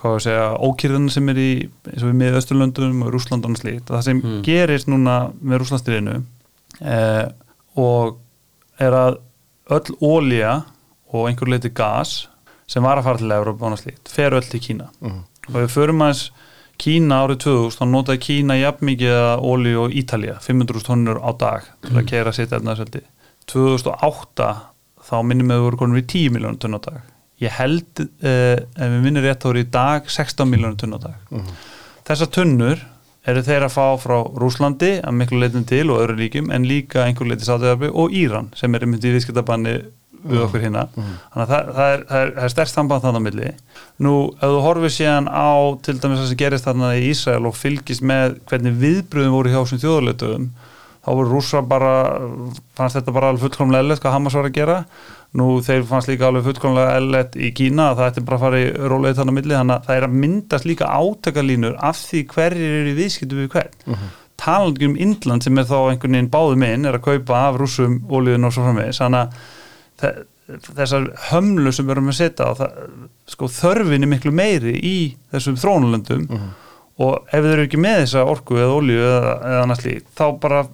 hvað við segja, ókýrðan sem er í eins og við með Östurlöndum og Rúslandan og slíkt, það sem Mm. gerist núna með Rúslandsstyrinu eh, og er að öll ólía og einhver leiti gas sem var að fara til Európa og slíkt, fer öll til Kína. Og við förum aðeins Kína árið 2000, þá notaði Kína jafn mikið ólíu og Ítalía 500 tónnur á dag til að keira sitt efnaðsveldi 2008 þá minnum við að við voru konum við 10 miljónur tonn á dag. Ég held, uh, ef við minnum rétt þá er í dag 16 miljónur tonn á dag. Þessar tunnur eru þeir að fá frá Rúslandi að miklu leitin til og öðru líkjum en líka einhver leiti sátöðarbi og Íran sem er myndið í viðskiptabanni við okkur hérna. Þannig að það, það er, það er, er stærst samband þannig á milli. Nú ef þú horfir síðan á til dæmis það sem gerist þarna í Ísrael og fylgist með hvernig viðbröðum voru hjá þessum þjóðarleitöðum þá voru rússar bara fannst þetta bara alveg fullkomlega eðlert hvað Hamas var að gera nú þeir fannst líka alveg fullkomlega eðlert í Kína að það ætti bara að fara í róleið þannig á milli þannig að það er að myndast líka átakalínur af því hverjir eru í viðskiptu við hvern. Uh -huh. talandi um Indland sem er þá einhvern veginn báðum inn er að kaupa af rússum ólíðun og svo framvegis. Þannig að þe- þessar hömlu sem við erum að setja á það, sko þörfin er miklu meiri í þessum þrónulöndum og ef þeir eru ekki með þessa orku eða olju eða, eða annars líkt þá bara,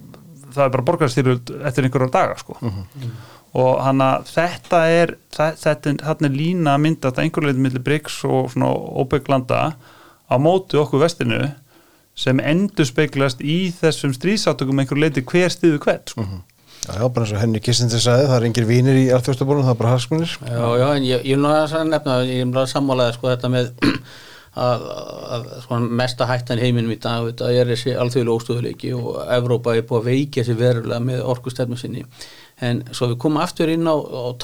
það er bara borgarstyrjöld eftir einhverjar daga sko og hann að þetta er þetta, er lína að mynda þetta einhverju leiti millir Bryggs og svona óbygglanda á móti okkur vestinu sem endur speiklast í þessum stríðsátökum einhverju leiti hver stiðu hvern sko. Já, já, bara eins og henni Kissinger sagði, það er engir vínir í alþjóðstabólum, það er bara hagsmunir. Já, já, en ég, ég vil nú að nefna, ég vil bara sammálaði sko þetta með að, að sko, mesta hættan í heiminum í dag, þetta er þessi alþjóðlega óstöðuleiki og Evrópa er búið að veikja sér verulega með orkustefnu sinni. En svo við komum aftur inn á, á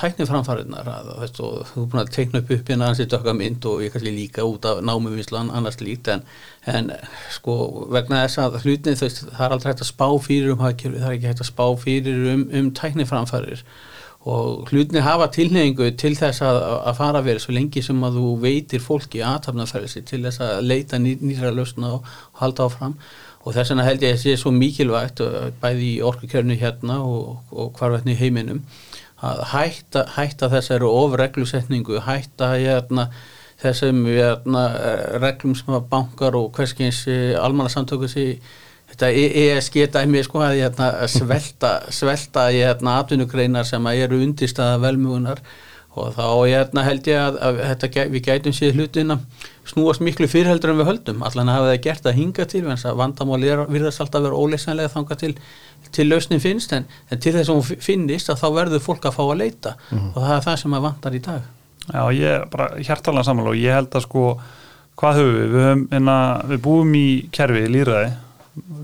veist, og þú er búin að teikna upp upp hérna ansið dökka mynd og ég kannski líka út af námuvinslan annars líkt en, en sko vegna þess að hlutin veist, það er aldrei hægt að spá fyrir um hagkjörfi, það er ekki hægt að spá fyrir um, um tækniframfærir og hlutinni hafa tilneyingu til þess að, að fara verið svo lengi sem að þú veitir fólki aðtapnaferðisi til þess að leita ný, nýra lausna og halda áfram og þess vegna held ég að það sé svo mikilvægt uh, bæði í orkukjörnu hérna og, og hvarvetni í heiminum að hætta, hætta þessari ofreglusetningu, hætta hérna, þessum hérna, reglum sem að bankar og hverskins almanarsamtöku sér þetta ESG dæmi sko að hérna, svelta, svelta hérna, atvinnugreinar sem eru undirstaða velmugunar og þá hérna, held ég að, að þetta, við gætum séð hlutina snúast miklu fyrirheldur en við höldum. Allan að hafa það gert að hinga til er, virðast alltaf að vera óleysanlega þangað til, til lausnin finnst. En, en til þess að hún finnist að þá verður fólk að fá að leita. Og það er það sem að vantar í dag. Já, ég bara hjartalega samanlóð og ég held að sko, hvað höfum við? Við, höfum, inna, við búum í kerfi, við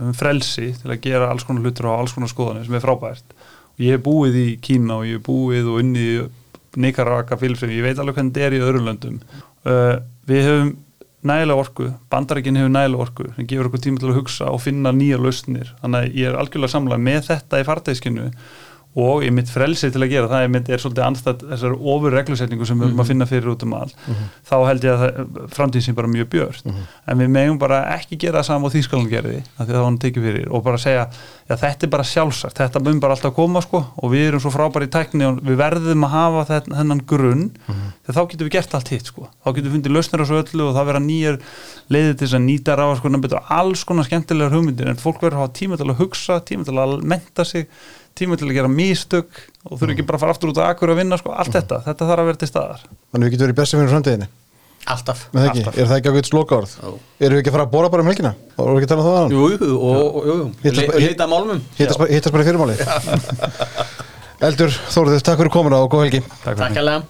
höfum frelsi til að gera alls konar hlutur og alls konar skoðanir sem er frábært. Og ég hef búið í Kína og ég hef búið og unnið í Nicaragua, Filipsum, ég veit alveg hvernig þetta er í öðrum löndum. Uh, við höfum nægilega orku, bandarækinn hefur nægilega orku sem gefur okkur tíma til að hugsa og finna nýja lausnir. Þannig að ég er algjörlega samlega með þetta í fartæðskinu og ég mitt frelsi til að gera það ég mitt er svolítið anstætt þessar ofur reglusetningu sem við erum að finna fyrir út um all þá held ég að framtíðin sem bara mjög björn en við megum bara ekki gera það saman á þýskalan gerði af því að það var hann tekið fyrir og bara segja já þetta er bara sjálfsagt, þetta mun bara alltaf koma sko og við erum svo frábæri í tækni og við verðum að hafa þenn, þennan grunn. Þegar þá getum við gert allt hitt sko. Þá getum við fundið lausnir á svo öllu og það vera nýjar leiðir til þess að nýta ráðskurna betur. Alls konar skemmtilegar hugmyndir en fólk verður að hafa tíma til að hugsa, tíma til að menta sig tíma til að gera místök og þurfi ekki bara að fara aftur út á akkur að vinna sko, allt þetta, þetta þarf að vera til staðar. Þannig við getum verið besti fyrir framtíðinni? Alltaf, alltaf. er það ekki ákveðt sloka orð Jú. Erum við ekki að fara að bóra bara um helgina? Og erum við ekki að tala um það? Jú, jú, og, jú, jú. Hittast bara- Hittast bara, hittast bara í fyrirmáli. Eldur, Þóruður, takk fyrir komuna og góð helgi. Takk Takk alveg